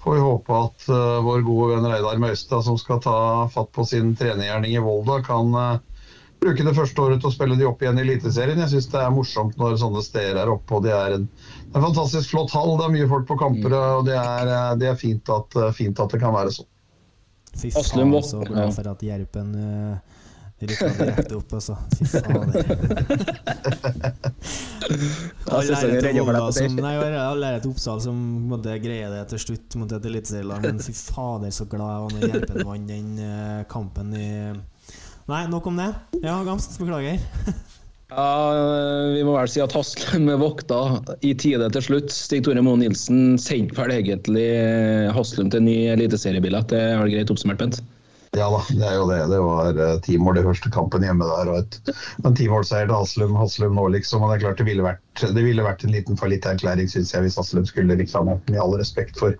får vi håpe at uh, vår gode venn Reidar Møystad, som skal ta fatt på sin trenergjerning i Volda, kan uh, bruke det første året til å spille de opp igjen i Eliteserien. Jeg syns det er morsomt når sånne steder er oppe. og Det er en, det er en fantastisk flott hall, det er mye folk på kamper. og Det er, det er fint, at, fint at det kan være sånn. Fy faen, så glad for at Gjerpen uh, rykka direkte opp, altså. Fy fader. Jeg har lært et Oppsal som måtte greie det til slutt mot et eliteserielag, men fy fader, så glad jeg var når Gjerpen vant den eh, kampen i Nei, nok om det. Ja, Gamst, beklager. Ja, Vi må vel si at Haslum vokta i tide til slutt. Stig Tore Moe Nilsen sendte vel egentlig Haslum til ny eliteseriebillett. Det vel greit oppsummert, Bent? Ja da, det er jo det. Det var eh, ti mål i første kampen hjemme der. og et, En timålseier til Haslum, Haslum nå, liksom. og Det er klart det ville vært, det ville vært en liten fallitterklæring, syns jeg, hvis Haslum skulle liksom Med all respekt for,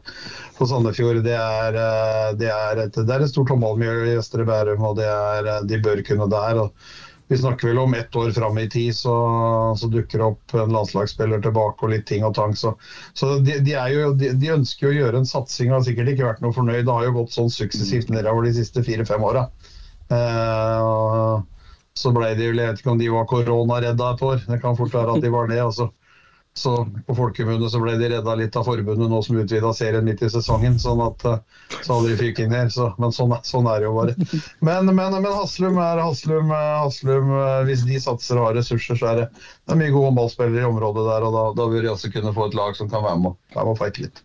for Sandefjord. Det er, eh, det, er et, det er et stort håndballmiljø i Østre Bærum, og det er, eh, de bør kunne der. og vi snakker vel om ett år fram i tid, så, så dukker det opp en landslagsspiller tilbake og litt ting og tang. Så, så de, de, jo, de, de ønsker jo å gjøre en satsing og har sikkert ikke vært noe fornøyd. Det har jo gått sånn suksessivt nedover de siste fire-fem åra. Eh, så ble de jo, jeg vet ikke om de var koronaredda et år, det kan fort være at de var det. altså. Så på folkemunne så ble de redda litt av forbundet nå som utvida serien midt i sesongen. sånn at eh, så hadde de inn her. Så, men sånn, sånn er det jo bare. Men, men, men Haslum er Haslum, Haslum. eh, Hvis de satser og har ressurser, så er det, det er mye gode håndballspillere i området der. Og da, da vil de også kunne få et lag som kan være med, være med og fighte litt.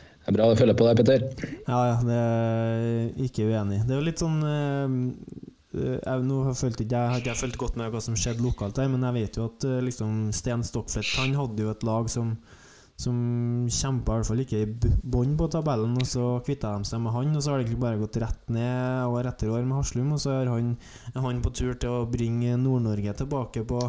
Det er bra å følge på deg, Petter. Ja, ja, det er ikke uenig. Det er jo litt sånn eh, jeg, nå jeg ikke, jeg jeg fulgt godt med hva som skjedde lokalt der, men jeg vet jo at eh, liksom, Sten Stokflett han hadde jo et lag som som kjempa i hvert fall ikke i bånn på tabellen, og så kvitta de seg med han. Og så har det egentlig bare gått rett ned år etter år med Haslum, og så er han, er han på tur til å bringe Nord-Norge tilbake på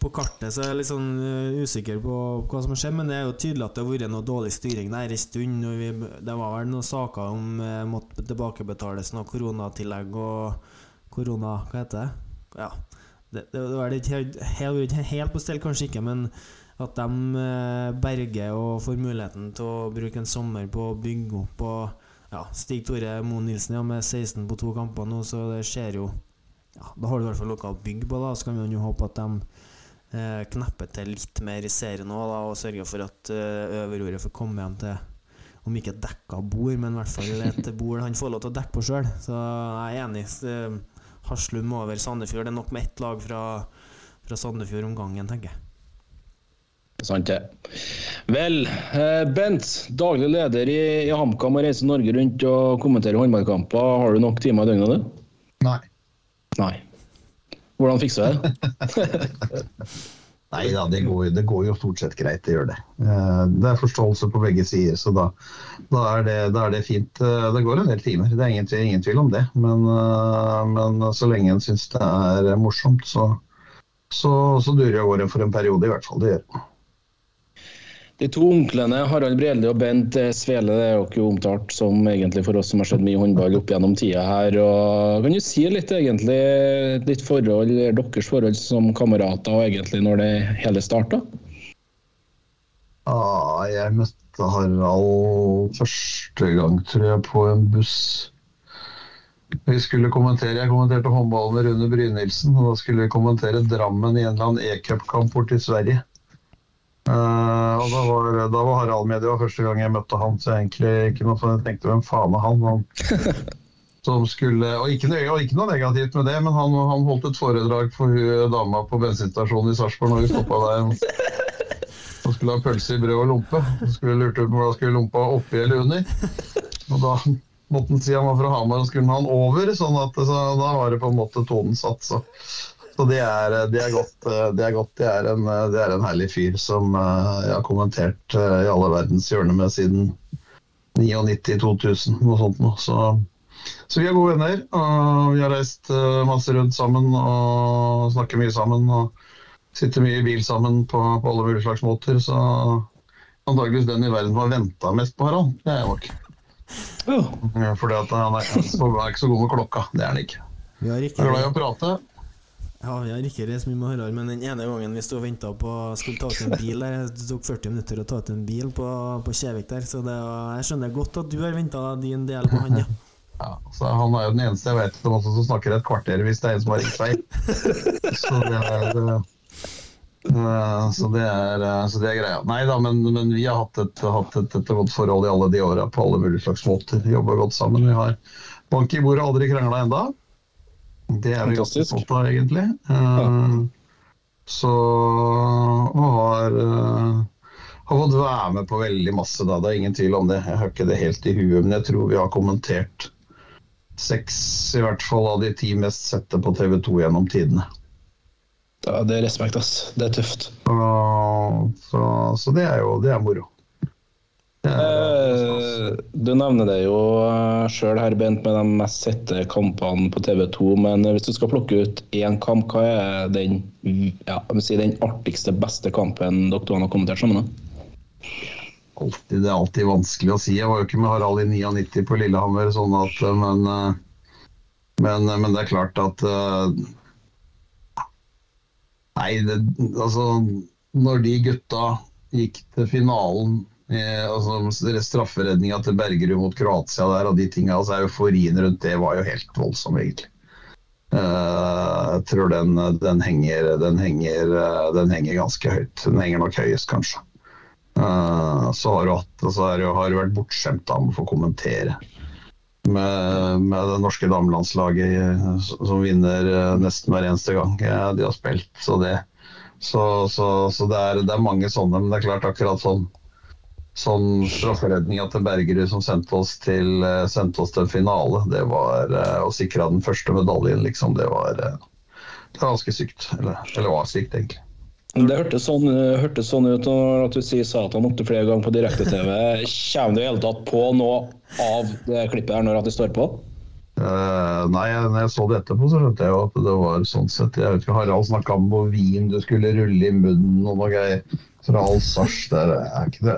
på kartet så er jeg litt sånn eh, usikker på hva som skjer, men det er jo tydelig at det har vært noe dårlig styring der en stund. Vi, det var vel noen saker om eh, måtte tilbakebetales noe koronatillegg og korona... Hva heter det? Ja. Det, det, det var ikke helt, helt, helt på stell, kanskje ikke, men at de eh, berger og får muligheten til å bruke en sommer på å bygge opp. Og ja, Stig Tore Moe Nilsen ja, med 16 på to kamper nå, så det skjer jo ja, Da har du i hvert fall noe å bygge på, da. Så kan vi jo håpe at de eh, knepper til litt mer i serien òg, og sørge for at eh, øverordet får komme hjem til om ikke et dekka bord, men i hvert fall et bord han får lov til å dekke på sjøl. Så jeg er enig. Eh, Haslum over Sandefjord. Det er nok med ett lag fra, fra Sandefjord om gangen, tenker jeg. Sant det. Vel, eh, Bent, daglig leder i, i HamKam og reiser Norge rundt og kommenterer håndballkamper. Har du nok timer i døgnet, du? Nei. Nei. Hvordan fikser du det? Nei da, det går, det går jo stort sett greit, det gjør det. Eh, Det er forståelse på begge sider, så da, da, er, det, da er det fint. Eh, Det går en del timer, det er ingen, ingen tvil om det. Men, eh, men så lenge en syns det er morsomt, så, så, så durer jo året for en periode, i hvert fall. Det gjør det. De to onklene Harald Brelde og Bent Svele det er jo ikke omtalt som egentlig for oss som har sett mye håndball opp gjennom tida her. Og kan du si litt egentlig ditt forhold, deres forhold som kamerater og egentlig når det hele starta? Ah, jeg møtte Harald første gang, tror jeg, på en buss. Vi skulle kommentere, Jeg kommenterte håndballen med Rune Brynildsen, og da skulle vi kommentere Drammen i en eller annen e-cupkamp borti Sverige. Eh, og da var, da var Harald med. Det var første gang jeg møtte han, så jeg egentlig ikke noe sånn, jeg tenkte hvem faen er han? han som skulle, og ikke, noe- og ikke noe negativt med det, men han, han holdt et foredrag for hun dama på bensinstasjonen i Sarpsborg når vi stoppa der. Han skulle ha pølse i brød og lompe. Han skulle lurte ut om da skulle lompa oppi eller under. Og da måtte han si han var fra Hamar og skulle han over, sånn at så da var det på en måte tonen satt. Så, så det, er, det, er godt, eh, det er godt. Det er en, eh, det er en herlig fyr som eh, jeg har kommentert eh, i alle verdens hjørner med siden 99-2000, noe sånt noe. Så, så vi er gode venner. Og vi har reist eh, masse rundt sammen og snakker mye sammen. og Sitter mye i bil sammen på, på alle mulige slags måter. Så antakeligvis den i verden som har venta mest på Harald, det er jeg nok. Ja, Fordi han er, han er ikke så god med klokka. Det er han ikke. Vi har ikke, er glad i å prate. Ja, vi har ikke reist mye med Harald, men den ene gangen vi sto og venta på skulle ta ut en bil der, Det tok 40 minutter å ta ut en bil på, på Kjevik der, så det var, jeg skjønner godt at du har venta din del på han, ja. Ja, så Han er jo den eneste jeg vet om som snakker et kvarter hvis det er en som har ringt feil. Så det er, eh, så det er, eh, så det er greia. Nei da, men, men vi har hatt et, hatt et, et godt forhold i alle de åra på alle mulige slags måter. Jobba godt sammen. Vi har bank i bordet, aldri krangla enda. Det er vi ganske stolt av, egentlig. Ja. Så og har eh, har fått være med på veldig masse, da. Det er ingen tvil om det. Jeg har ikke det helt i huet, men jeg tror vi har kommentert seks i hvert fall av de ti mest sette på TV 2 gjennom tidene. Ja, det er respekt, ass. Det er tøft. Så, så, så det er jo det er moro. Eh, Du nevner det jo sjøl her, Bent, med de mest sette kampene på TV 2. Men hvis du skal plukke ut én kamp, hva er den, ja, si den artigste, beste kampen dere to har kommentert sammen? da? alltid, det er alltid vanskelig å si. Jeg var jo ikke med Harald i 99 på Lillehammer, sånn at, men, eh, men, men det er klart at eh, Nei, det, altså Når de gutta gikk til finalen eh, altså Strafferedninga til Bergerud mot Kroatia der og de tinga, altså euforien rundt det var jo helt voldsom, egentlig. Eh, jeg tror den, den, henger, den, henger, eh, den henger ganske høyt. Den henger nok høyest, kanskje. Så har du, hatt, så har du, har du vært bortskjemt av å få kommentere med, med det norske damelandslaget som vinner nesten hver eneste gang de har spilt. Så, det, så, så, så det, er, det er mange sånne, men det er klart akkurat sånn Sånn strafferedninga til Bergerud som sendte oss til, eh, sendte oss til finale, det var eh, å sikre den første medaljen, liksom. Det var, eh, det var ganske sykt. Eller, eller var sykt, egentlig. Det hørtes sånn, hørte sånn ut når du du sier Satan opptil flere ganger på direkte-TV. Kommer du i hele tatt på noe av det klippet her når at det står på? Eh, nei, når jeg så det etterpå, så skjønte jeg jo at det var sånn sett. Jeg vet ikke, Harald snakka om hvor vin du skulle rulle i munnen og noe greier. Fra Alsasj, der er ikke det.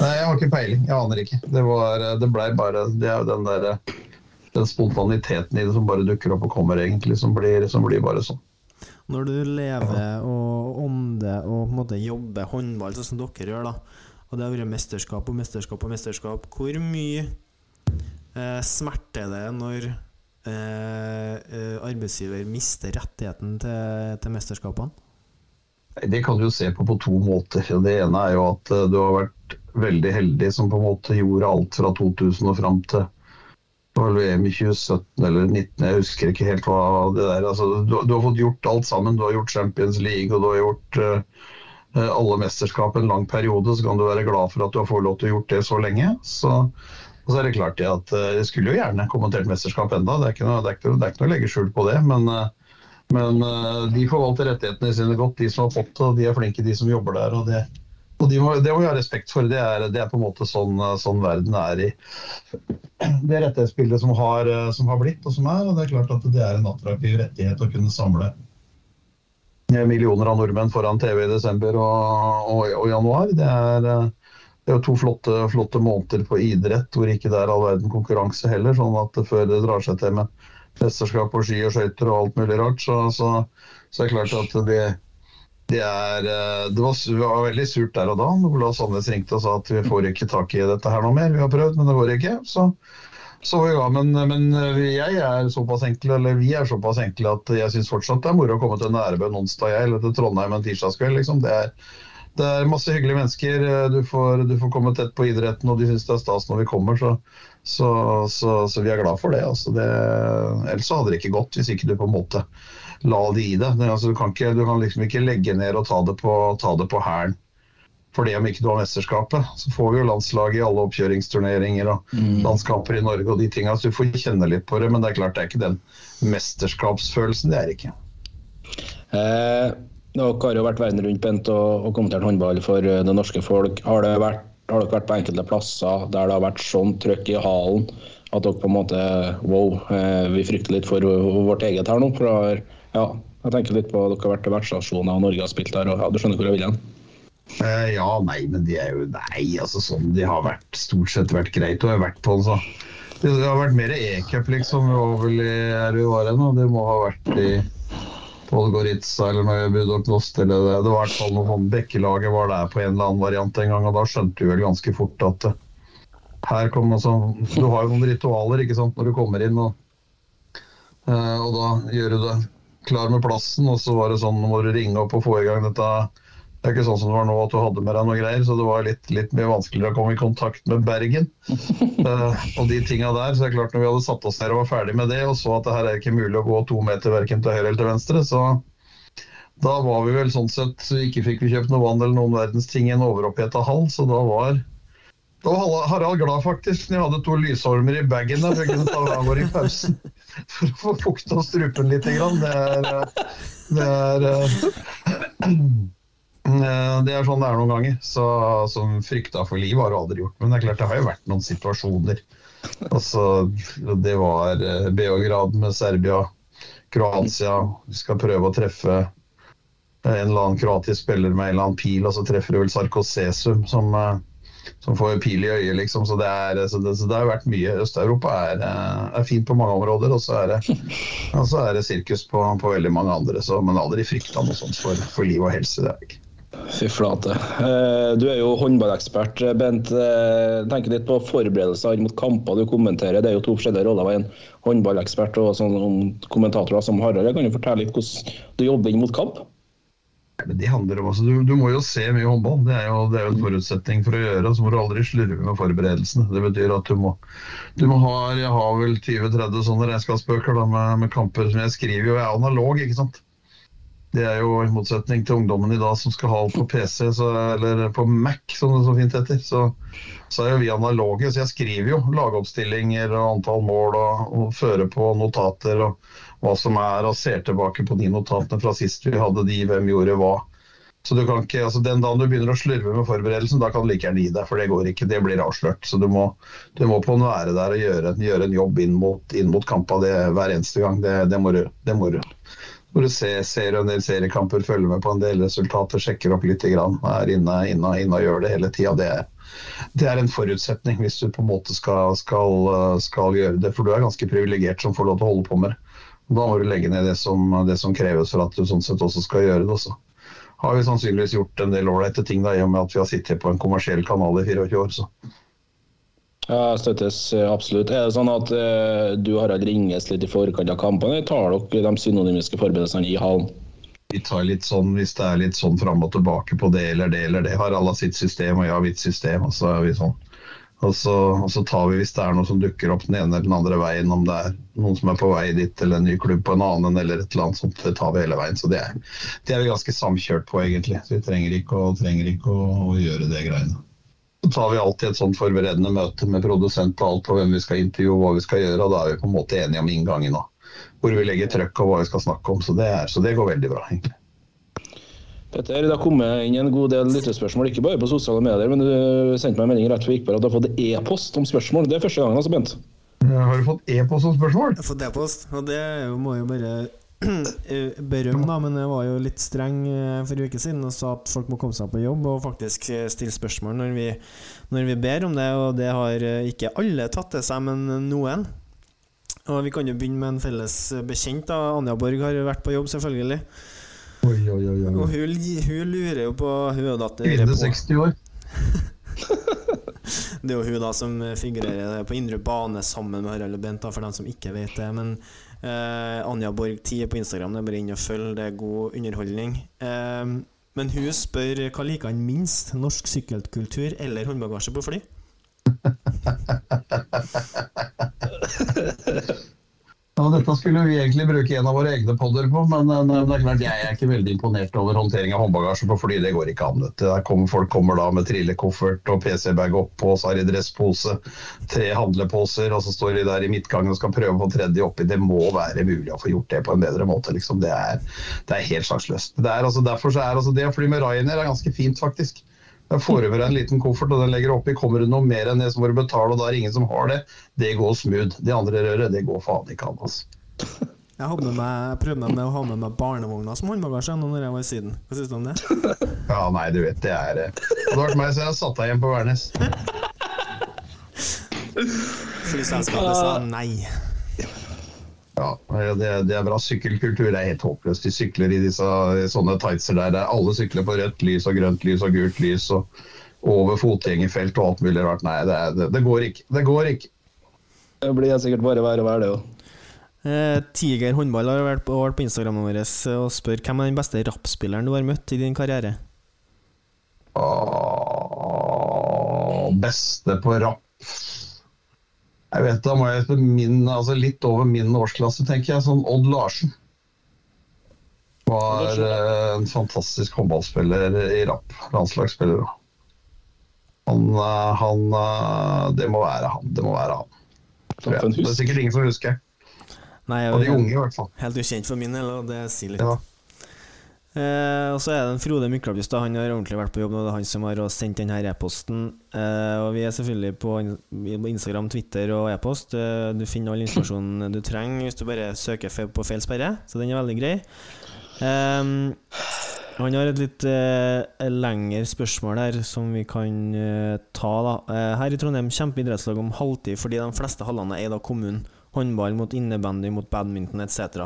Nei, jeg har ikke peiling. Jeg aner ikke. Det, var, det blei bare Det er jo den derre den spontaniteten i det som bare dukker opp og kommer, egentlig, som blir, som blir bare sånn. Når du lever og ånder og på en måte jobber håndball sånn som dere gjør, da, og det har vært mesterskap og mesterskap og mesterskap, hvor mye eh, smerte er det når eh, eh, arbeidsgiver mister rettigheten til, til mesterskapene? Det kan du se på på to måter. Det ene er jo at eh, du har vært veldig heldig som på en måte gjorde alt fra 2000 og fram til VM i 2017 eller 2019, jeg husker ikke helt hva det der altså, du, du har fått gjort alt sammen. Du har gjort Champions League og du har gjort eh, alle mesterskap en lang periode. Så kan du være glad for at du har fått lov til å gjort det så lenge. Så, og så er det klart at eh, jeg skulle jo gjerne kommentert mesterskap enda, det er ikke noe, det er ikke, det er ikke noe å legge skjul på det. men eh, men eh, de forvalter rettighetene sine godt, de som har fått og De er flinke, de som jobber der. og Det, og de må, det må vi ha respekt for. Det er, det er på en måte sånn, sånn verden er i det rettighetsbildet som har, som har blitt og som er. og Det er klart at det er en attraktiv rettighet å kunne samle millioner av nordmenn foran TV i desember og, og, og januar. Det er, det er jo to flotte, flotte måneder på idrett hvor ikke det er all verden konkurranse heller. sånn at før det drar seg til med mesterskap på ski og skøyter og alt mulig rart, så, så, så er det klart at det, Det, er, eh, det, var, det var veldig surt der og da. Ola Sandnes ringte og sa at vi får ikke tak i dette her noe mer. Vi har prøvd, men det går ikke. Så, så ja, men, men jeg er såpass enkel, eller vi er såpass enkle at jeg syns fortsatt det er moro å komme til Nærebø en onsdag eller til Trondheim en tirsdagskveld. Liksom. Det, er, det er masse hyggelige mennesker. Du får, du får komme tett på idretten, og de syns det er stas når vi kommer. Så, så, så, så vi er glad for det, altså. det. Ellers hadde det ikke gått hvis ikke du på en måte la de i det. det altså, du, kan ikke, du, kan liksom ikke legge ned og ta det på, ta det på hælen. For det om ikke du har mesterskapet. Så får vi jo landslaget i alle oppkjøringsturneringer og mm. landskamper i Norge og de tinga. Så du får kjenne litt på det. Men det er klart det er ikke den mesterskapsfølelsen. Det er det ikke. Eh, dere har jo vært verden rundt Bent, og, og kommentert håndball for eh, det norske folk. Har, det vært, har dere vært på enkelte plasser der det har vært sånn trøkk i halen at dere på en måte Wow, eh, vi frykter litt for vårt eget her nå. For ja, jeg tenker litt på at dere har vært til vertsstasjoner og Norge har spilt der. og ja, Du skjønner hvor jeg vil hen? Uh, ja, nei, men de er jo Nei, altså sånn De har vært stort sett vært greit å ha vært på. altså. Det, har vært mer e-cup, liksom. Vi var i var nå. Det må ha vært i Podgorica eller noe Budoknost eller det. Det var i hvert fall noe sånn Bekkelaget var der på en eller annen variant en gang, og da skjønte du vel ganske fort at uh, her kommer sånn Du har jo noen ritualer ikke sant, når du kommer inn, og, uh, og da gjør du det klar med plassen, og så var det sånn, nå må du ringe opp og få i gang dette. Det er ikke sånn som det var nå at du hadde med deg noe greier, så det var litt, litt mye vanskeligere å komme i kontakt med Bergen. uh, og de tinga der, så er det klart Når vi hadde satt oss ned og var ferdig med det, og så at det her er ikke mulig å gå to meter verken til høyre eller til venstre, så da var vi vel sånn sett så Ikke fikk vi kjøpt noe vann eller noen verdens ting i en overoppheta hall, så da var da var Harald glad faktisk når jeg hadde to lysormer i bagen der, for jeg kunne ta hver i pausen for å få fukta strupen litt. Det er, det er det er sånn det er noen ganger. Så, som frykta for liv har du aldri gjort. Men det er klart det har jo vært noen situasjoner. Altså, det var eh, Beograd med Serbia, Kroatia. Vi skal prøve å treffe en eller annen kroatisk spiller med en eller annen pil, og så treffer du vel Sarkosesum, som eh, som får pil i øyet, liksom. Så det, er, så det, så det har vært mye. Øst-Europa er, eh, er, fint på mange områder, og så er det, og er det sirkus på, på, veldig mange andre. Så, men aldri frykta noe sånt for, for, liv og helse. det er ikke. Fy flate. Eh, du er jo håndballekspert, Bent. Tenk litt på forberedelser mot kamper du kommenterer. Det er jo to forskjellige roller. En håndballekspert og sånn kommentator som Harald. Kan du fortelle litt hvordan du jobber inn mot kamp? Det handler om, altså, du, du, må jo se mye håndball. Det er, jo, det er jo en forutsetning for å gjøre. Så må du aldri slurve med forberedelsene. Det betyr at du må, du må ha Jeg har vel 20-30 sånne regnskapsbøker da, med, med, kamper som jeg skriver jo. Jeg er analog, ikke sant. Det er jo i motsetning til ungdommen i dag som skal ha alt på PC, så, eller på Mac, som det så fint heter. Så, så er jo vi analoge. Så jeg skriver jo lagoppstillinger og antall mål og, og fører på notater. og hva som er, og ser tilbake på de notatene fra sist vi hadde de, hvem gjorde hva. Så du kan ikke, altså Den dagen du begynner å slurve med forberedelsen, da kan du like gjerne gi deg, for det går ikke. Det blir avslørt. Så du må, du må på en være der og gjøre, gjøre en jobb inn mot, mot kampa det, hver eneste gang. Det, det må du. Det må du. Når du ser, ser en del seriekamper, følger med på en del resultater, sjekker opp litt, grann, er inne, inne, inne og gjør det hele tida. Det, det, er en forutsetning hvis du på en måte skal, skal, skal gjøre det. For du er ganske privilegert som får lov til å holde på med det. Da må du legge ned det som, det som, kreves for at du sånn sett også skal gjøre det. Også. Har vi sannsynligvis gjort en del ålreite ting da, i og med at vi har sittet på en kommersiell kanal i 24 år. Så. Ja, støttes eh, absolutt. Er det sånn at eh, du Harald ringes litt i forkant av kampene, eller tar dere de synonymiske forberedelsene i hallen? Vi tar litt sånn, Hvis det er litt sånn fram og tilbake på det eller det eller det. Har alle sitt system, og jeg har mitt system. og så er vi sånn og så, og så, tar vi hvis det er noe som dukker opp den ene eller den andre veien, om det er noen som er på vei dit eller en ny klubb på en annen eller et eller annet sånt, det tar vi hele veien. Så det er, det er vi ganske samkjørt på, egentlig. Så vi trenger ikke, å, trenger ikke å, å, gjøre det greiene. Så tar vi alltid et sånt forberedende møte med produsent på alt på hvem vi skal intervjue og hva vi skal gjøre, og da er vi på en måte enige om inngangen og hvor vi legger trøkk og hva vi skal snakke om. Så det, er, så det går veldig bra, egentlig. Petter, det har kommet inn en god del lyttespørsmål, ikke bare på sosiale medier, men du sendte meg en melding rett før vi gikk på at du har fått e-post om spørsmål. Det er første gangen, altså, Bent? Har du fått e-post om spørsmål? Jeg har fått e-post, og det må jo bare berømme, da, men jeg var jo litt streng eh, for en uke siden og sa at folk må komme seg på jobb og faktisk eh, stille spørsmål når vi, når vi ber om det, og det har eh, ikke alle tatt til seg, men noen. Og Vi kan jo begynne med en felles bekjent. da Anja Borg har vært på jobb, selvfølgelig. Oi, oi, oi. Og hun, hun lurer jo på Hun er jo da Kvinne 60 år. Det er jo hun da som figurerer på indre bane sammen med Harald og Bent, da, for dem som ikke vet det. Men eh, Anja Borg 10 på Instagram, det er bare inn og følg, det er god underholdning. Eh, men hun spør hva liker han minst, norsk sykkelkultur eller håndbagasje på fly? Ja, dette skulle vi egentlig bruke en av våre egne podder på, men eh, det er klart jeg er ikke veldig imponert over håndtering av håndbagasje på fly. Det går ikke an. kommer, folk kommer da med trillekoffert og PC-bag oppå, og så har de dresspose, tre handleposer, og så står de der i midtgangen og skal prøve å få tredje oppi. Det må være mulig å få gjort det på en bedre måte. Liksom. Det, er, det er helt sjanseløst. Altså, altså, det å fly med Ryanair er ganske fint, faktisk. Der får over en liten koffert, og den legger oppi. Kommer det noe mer enn det, som må du betale, og da er det ingen som har det. Det går smooth. Det andre røret, det går faen ikke an. Altså. Jeg hadde med meg, jeg prøvde med å ha med meg barnevogna som håndbagasje nå når jeg var i Syden. Hva syns du om det? Ja, nei, du vet, det er det Hadde vært meg, så jeg satt deg igjen på Værnes. Flyselskapet sa nei. Ja, det, det er bra. Sykkelkultur er helt håpløst. De sykler i disse sånne tightser der, der alle sykler på rødt lys og grønt lys og gult lys og over fotgjengerfelt og alt mulig rart. Nei, det, er, det, det går ikke. Det går ikke. Det blir sikkert bare verre og verre, det òg. Eh, Tiger håndball har vært på, vært på Instagrammen vår og spør hvem er den beste rappspilleren du har møtt i din karriere? Åh, beste på rapp. Jeg vet da må jeg min, altså litt over min årsklasse, tenker jeg. Sånn Odd Larsen. Var eh, en fantastisk håndballspiller i rapp. Landslagsspiller. Han, eh, han eh, Det må være han. Det må være han. Det er sikkert ingen som husker. Nei, jeg Og de unge, i hvert fall. helt ukjent for min del, og det sier litt. Ja. Eh, og så er det en Frode Myklabust. Han har ordentlig vært på jobb nå. Det er han som har sendt denne e-posten. Eh, og vi er selvfølgelig på Instagram, Twitter og e-post. Eh, du finner all informasjonen du trenger hvis du bare søker på feil sperre, så den er veldig grei. Ehm, han har et litt eh, lengre spørsmål her som vi kan eh, ta. da Her i Trondheim kjemper idrettslag om halvtid fordi de fleste hallene er eid av kommunen. Håndball mot innebandy mot badminton etc.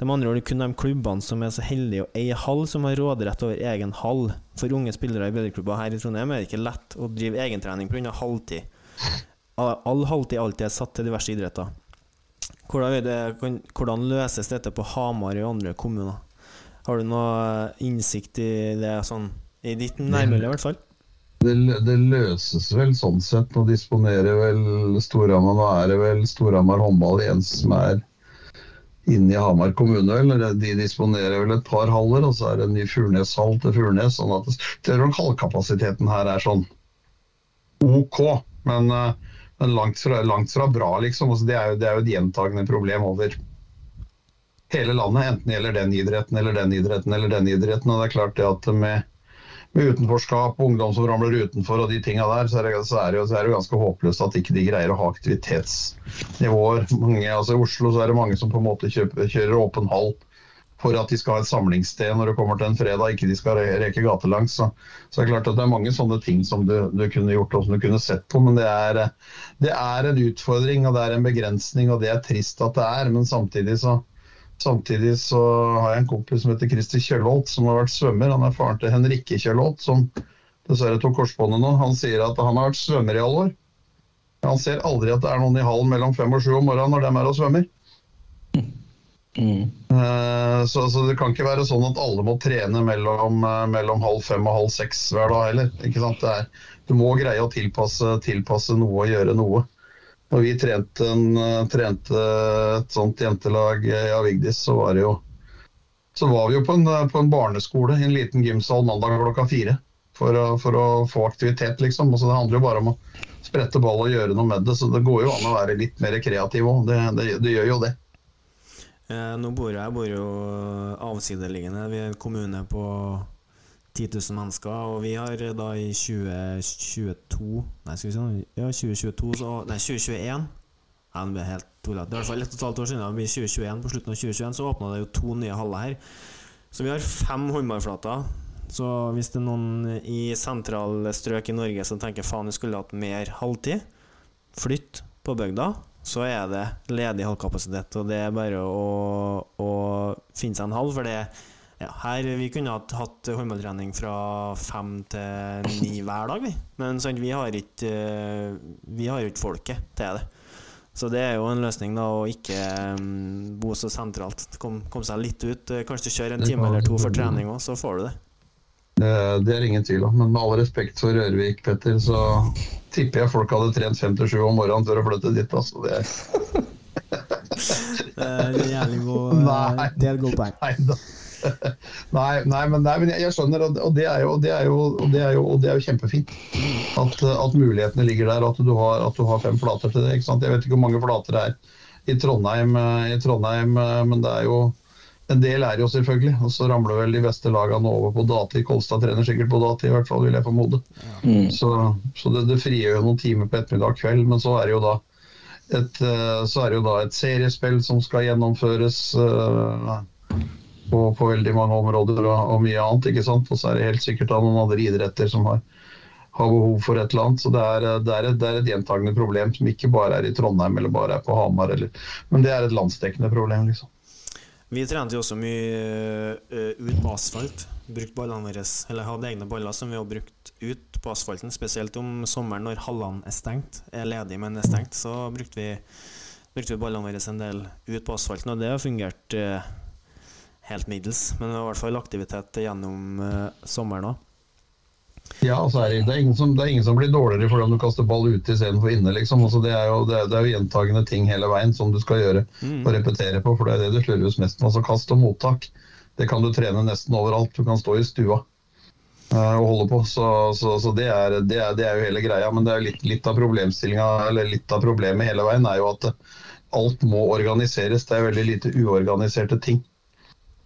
Med andre ord kun de klubbene som er så heldige å eie hall, som har råderett over egen hall. For unge spillere i bedreklubber her i Trondheim er det ikke lett å drive egentrening pga. halvtid. All halvtid alltid er satt til diverse idretter. Hvordan, det, hvordan løses dette på Hamar og andre kommuner? Har du noe innsikt i det sånn i ditt nærmiljø, i hvert fall? Det, det løses vel sånn sett. Nå disponerer vel Storhamar Nå er det vel Storhamar håndball igjen som er inne i Hamar kommune. Eller De disponerer vel et par haller, og så er det en ny Furnes-hall til Furnes. sånn at det er Hallkapasiteten her er sånn OK, men, eh, men langt, fra, langt fra bra, liksom. Altså, det, er jo, det er jo et gjentagende problem over hele landet. Enten det gjelder den idretten eller den idretten eller den idretten. og det er klart det at med med utenforskap og ungdom som ramler utenfor og de tinga der, så er, det, så, er det så er det jo ganske håpløst at ikke de greier å ha aktivitetsnivåer. Mange, altså I Oslo så er det mange som på en måte kjøper, kjører åpen hall for at de skal ha et samlingssted når det kommer til en fredag, ikke de skal reke gatelangs. Så, så det er klart at det er mange sånne ting som du, du kunne gjort og som du kunne sett på, men det er, det er en utfordring og det er en begrensning, og det er trist at det er. Men samtidig så, Samtidig så har jeg en kompis som heter Christer Kjølholt, som har vært svømmer. Han er faren til Henrikke Kjølholt, som dessverre tok korsbåndet nå. Han sier at han har vært svømmer i alle år. Han ser aldri at det er noen i hallen mellom fem og sju om morgenen når de er og svømmer. Mm. Så, så det kan ikke være sånn at alle må trene mellom, eh, mellom halv fem og halv seks hver dag heller. Er, du må greie å tilpasse, tilpasse noe og gjøre noe. Når vi trente, en, eh, trente et sånt jentelag i Avigdis, så var jo så var vi jo på en, eh, på en barneskole i en liten gymsal mandag klokka fire. For å, for å få aktivitet, liksom. Og så det handler jo bare om å sprette ball og gjøre noe med det. Så det går jo an å være litt mer kreativ òg. Det, det, det gjør jo det. Eh, nå bor jeg, jeg bor jo avsideliggende. Vi er en kommune på 10 000 mennesker, og vi har da i 2022 Nei, skal vi se Ja, 2022 så, Nei, 2021 Nei, det ble helt tullete. Det er i hvert fall ett og et halvt år siden. Blir 2021. På slutten av 2021 så åpna det jo to nye haller her. Så vi har fem håndballflater. Så hvis det er noen i sentrale strøk i Norge som tenker faen, vi skulle hatt mer halvtid, flytt på bygda, så er det ledig halvkapasitet. Og det er bare å, å finne seg en hall, for det Ja, her Vi kunne hatt, hatt håndballtrening fra fem til ni hver dag, vi. Men sant, vi har ikke eh, Vi har ikke folket til det. Så det er jo en løsning, da, å ikke um, bo så sentralt. Kom, kom seg litt ut. Kanskje du kjører en time eller to for trening òg, så får du det. Det, det er ingen tvil om. Men med all respekt for Rørvik, Petter, så tipper jeg folk hadde trent fem til sju om morgenen før å flytte dit. Altså. Det, Det er en jævlig god, er et godt poeng. nei. Nei, men, nei, men jeg, jeg skjønner, og og det er jo, det er jo, det er jo, og det er jo kjempefint. At, at mulighetene ligger der, at du, har, at du har fem flater til det. ikke sant? Jeg vet ikke hvor mange flater det er i Trondheim, eh, i Trondheim eh, men det er jo en del er jo selvfølgelig. Og så ramler vel de beste lagene over på dati. Kolstad trener sikkert på dati, i hvert fall vil jeg formode. Så, så det, det frigjør jo noen timer på ettermiddag kveld, men så er det jo da et, eh, så er det jo da et seriespill som skal gjennomføres på, på veldig mange områder og, og mye annet. ikke sant? Og så er det helt sikkert da noen andre idretter som har, har behov for et eller annet. Så det er, det, er et, det er et gjentagende problem som ikke bare er i Trondheim eller bare er på Hamar. Eller, men det er et landsdekkende problem, liksom. Vi trente jo også mye eh, ut på asfalt. Brukt ballene våre, eller hadde egne baller som vi har brukt ut på asfalten. Spesielt om sommeren når hallene er stengt, er ledig, men er stengt. Så brukte vi, brukte vi ballene våre en del ut på asfalten, og det har fungert eh, helt middels. Men det var i hvert fall aktivitet gjennom eh, sommeren òg. Ja, altså er det, det, er ingen som, det er ingen som blir dårligere fordi om du kaster ball ute istedenfor inne. liksom. Altså det, er jo, det, er, det er jo gjentagende ting hele veien som du skal gjøre og repetere på. For det er det du slurves mest med. Altså Kast og mottak det kan du trene nesten overalt. Du kan stå i stua uh, og holde på. Så, så, så det, er, det, det jo hele greia. Men det er jo litt, litt av problemstillinga, eller litt av problemet hele veien er jo at alt må organiseres. Det er veldig lite uorganiserte ting.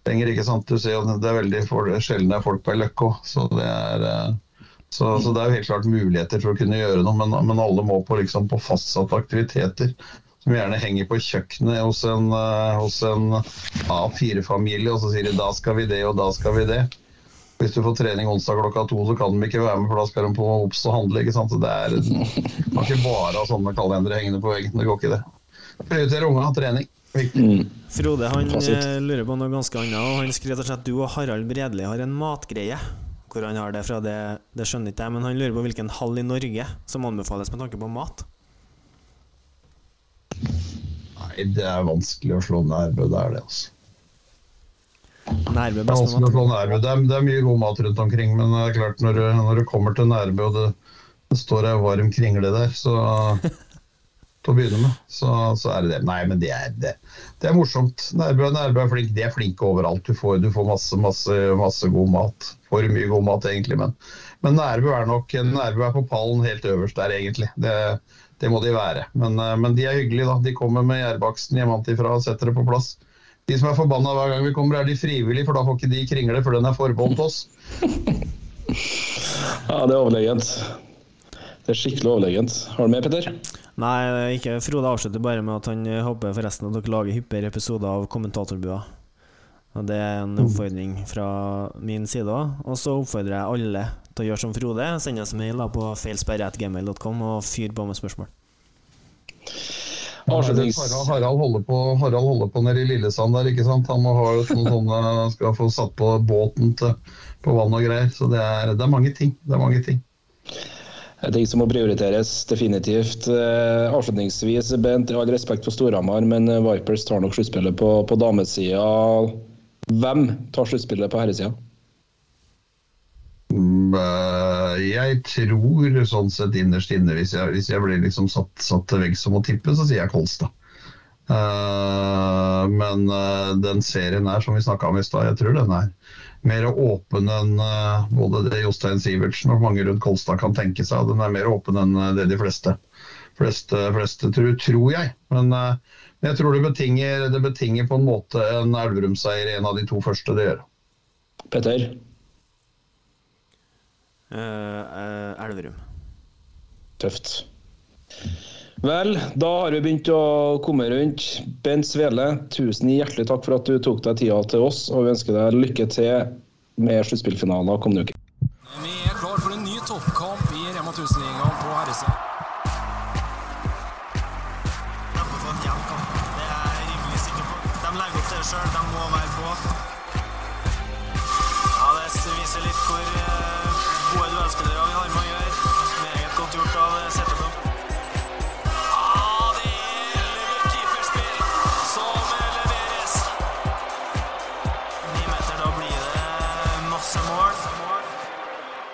Lenger, ikke sant? Du ser, det er veldig sjelden det er folk på ei løkke òg. Eh, så, det er jo helt klart muligheter for å kunne gjøre noe, men, men alle må på, liksom, på fastsatte aktiviteter. Som gjerne henger på kjøkkenet hos en, eh, en A4-familie, og så sier de da skal vi det og da skal vi det. Hvis du får trening onsdag klokka to, så kan de ikke være med, for da skal de på Obs og handle. ikke sant? Så det er, Man kan ikke bare ha sånne kalendere hengende på veggen. Det går ikke, det. Prioritere unga, trening. Viktig. Frode han eh, lurer på noe ganske annet, og han skriver rett og slett du og Harald Bredli har en matgreie. Hvor han har det fra, det, det skjønner ikke jeg, men han lurer på hvilken hall i Norge som anbefales med tanke på mat. Nei, det er vanskelig å slå Nærbø, det er det, altså. Nærbø Det er best mat. Nærbø. Det er, det er mye god mat rundt omkring, men det er klart når, du- når du kommer til Nærbø og det, det står ei varm kringle der, så til å begynne med, så, så er det det. Nei, men det er, det, det er morsomt. Nærbø, er flink. De er flinke overalt. Du får, du får masse, masse, masse god mat. For mye god mat, egentlig. Men, men Nærbø er nok Nærbø er på pallen helt øverst der, egentlig. Det, det må de være. Men, eh, men de er hyggelige, da. De kommer med gjærbaksten hjemmefra og setter det på plass. De som er forbanna hver gang vi kommer, er de frivillige, for da får ikke de kringle, for den er forbeholdt oss. Ja, det er overlegent. Det er skikkelig overlegent. Har du med, Petter? Nei, ikke Frode avslutter bare med at han eh, håper forresten at dere lager hyppigere episoder av Kommentatorbua. Og Det er en oppfordring fra min side òg. Og så oppfordrer jeg alle til å gjøre som Frode. Send oss mail på feilsperre.gmail.com og fyr på med spørsmål. Avslutnings... Harald, holder på, Harald holder på nede i Lillesand der, ikke sant. Han må ha noen sånne, skal få satt på båten til, på vann og greier. Så det er, det er mange ting. Det er mange ting. Er ting som må prioriteres, definitivt. Eh, avslutningsvis, Bent, all respekt for Storhamar, men eh, Vipers tar nok sluttspillet på, på damesida. Hvem tar sluttspillet på herresida? Mm, eh, Jeg tror sånn sett innerst inne, hvis jeg, hvis jeg blir liksom satt, satt til veggs om å tippe, så sier jeg Kolstad. Men den serien her som vi snakka om i stad, jeg tror den er mer åpen enn eh, både det Jostein Sivertsen og mange rundt Kolstad kan tenke seg. Den er mer åpen enn eh, det de fleste, fleste, fleste tror, tror jeg. Men, eh, jeg tror det betinger, det betinger på en måte en Elverum-seier i en av de to første det gjør. Petter? Uh, uh, Elverum. Tøft. Vel, da har vi begynt å komme rundt. Bent Svele, tusen hjertelig takk for at du tok deg tida til oss, og vi ønsker deg lykke til med sluttspillfinalen kommende uke. Vi er klar for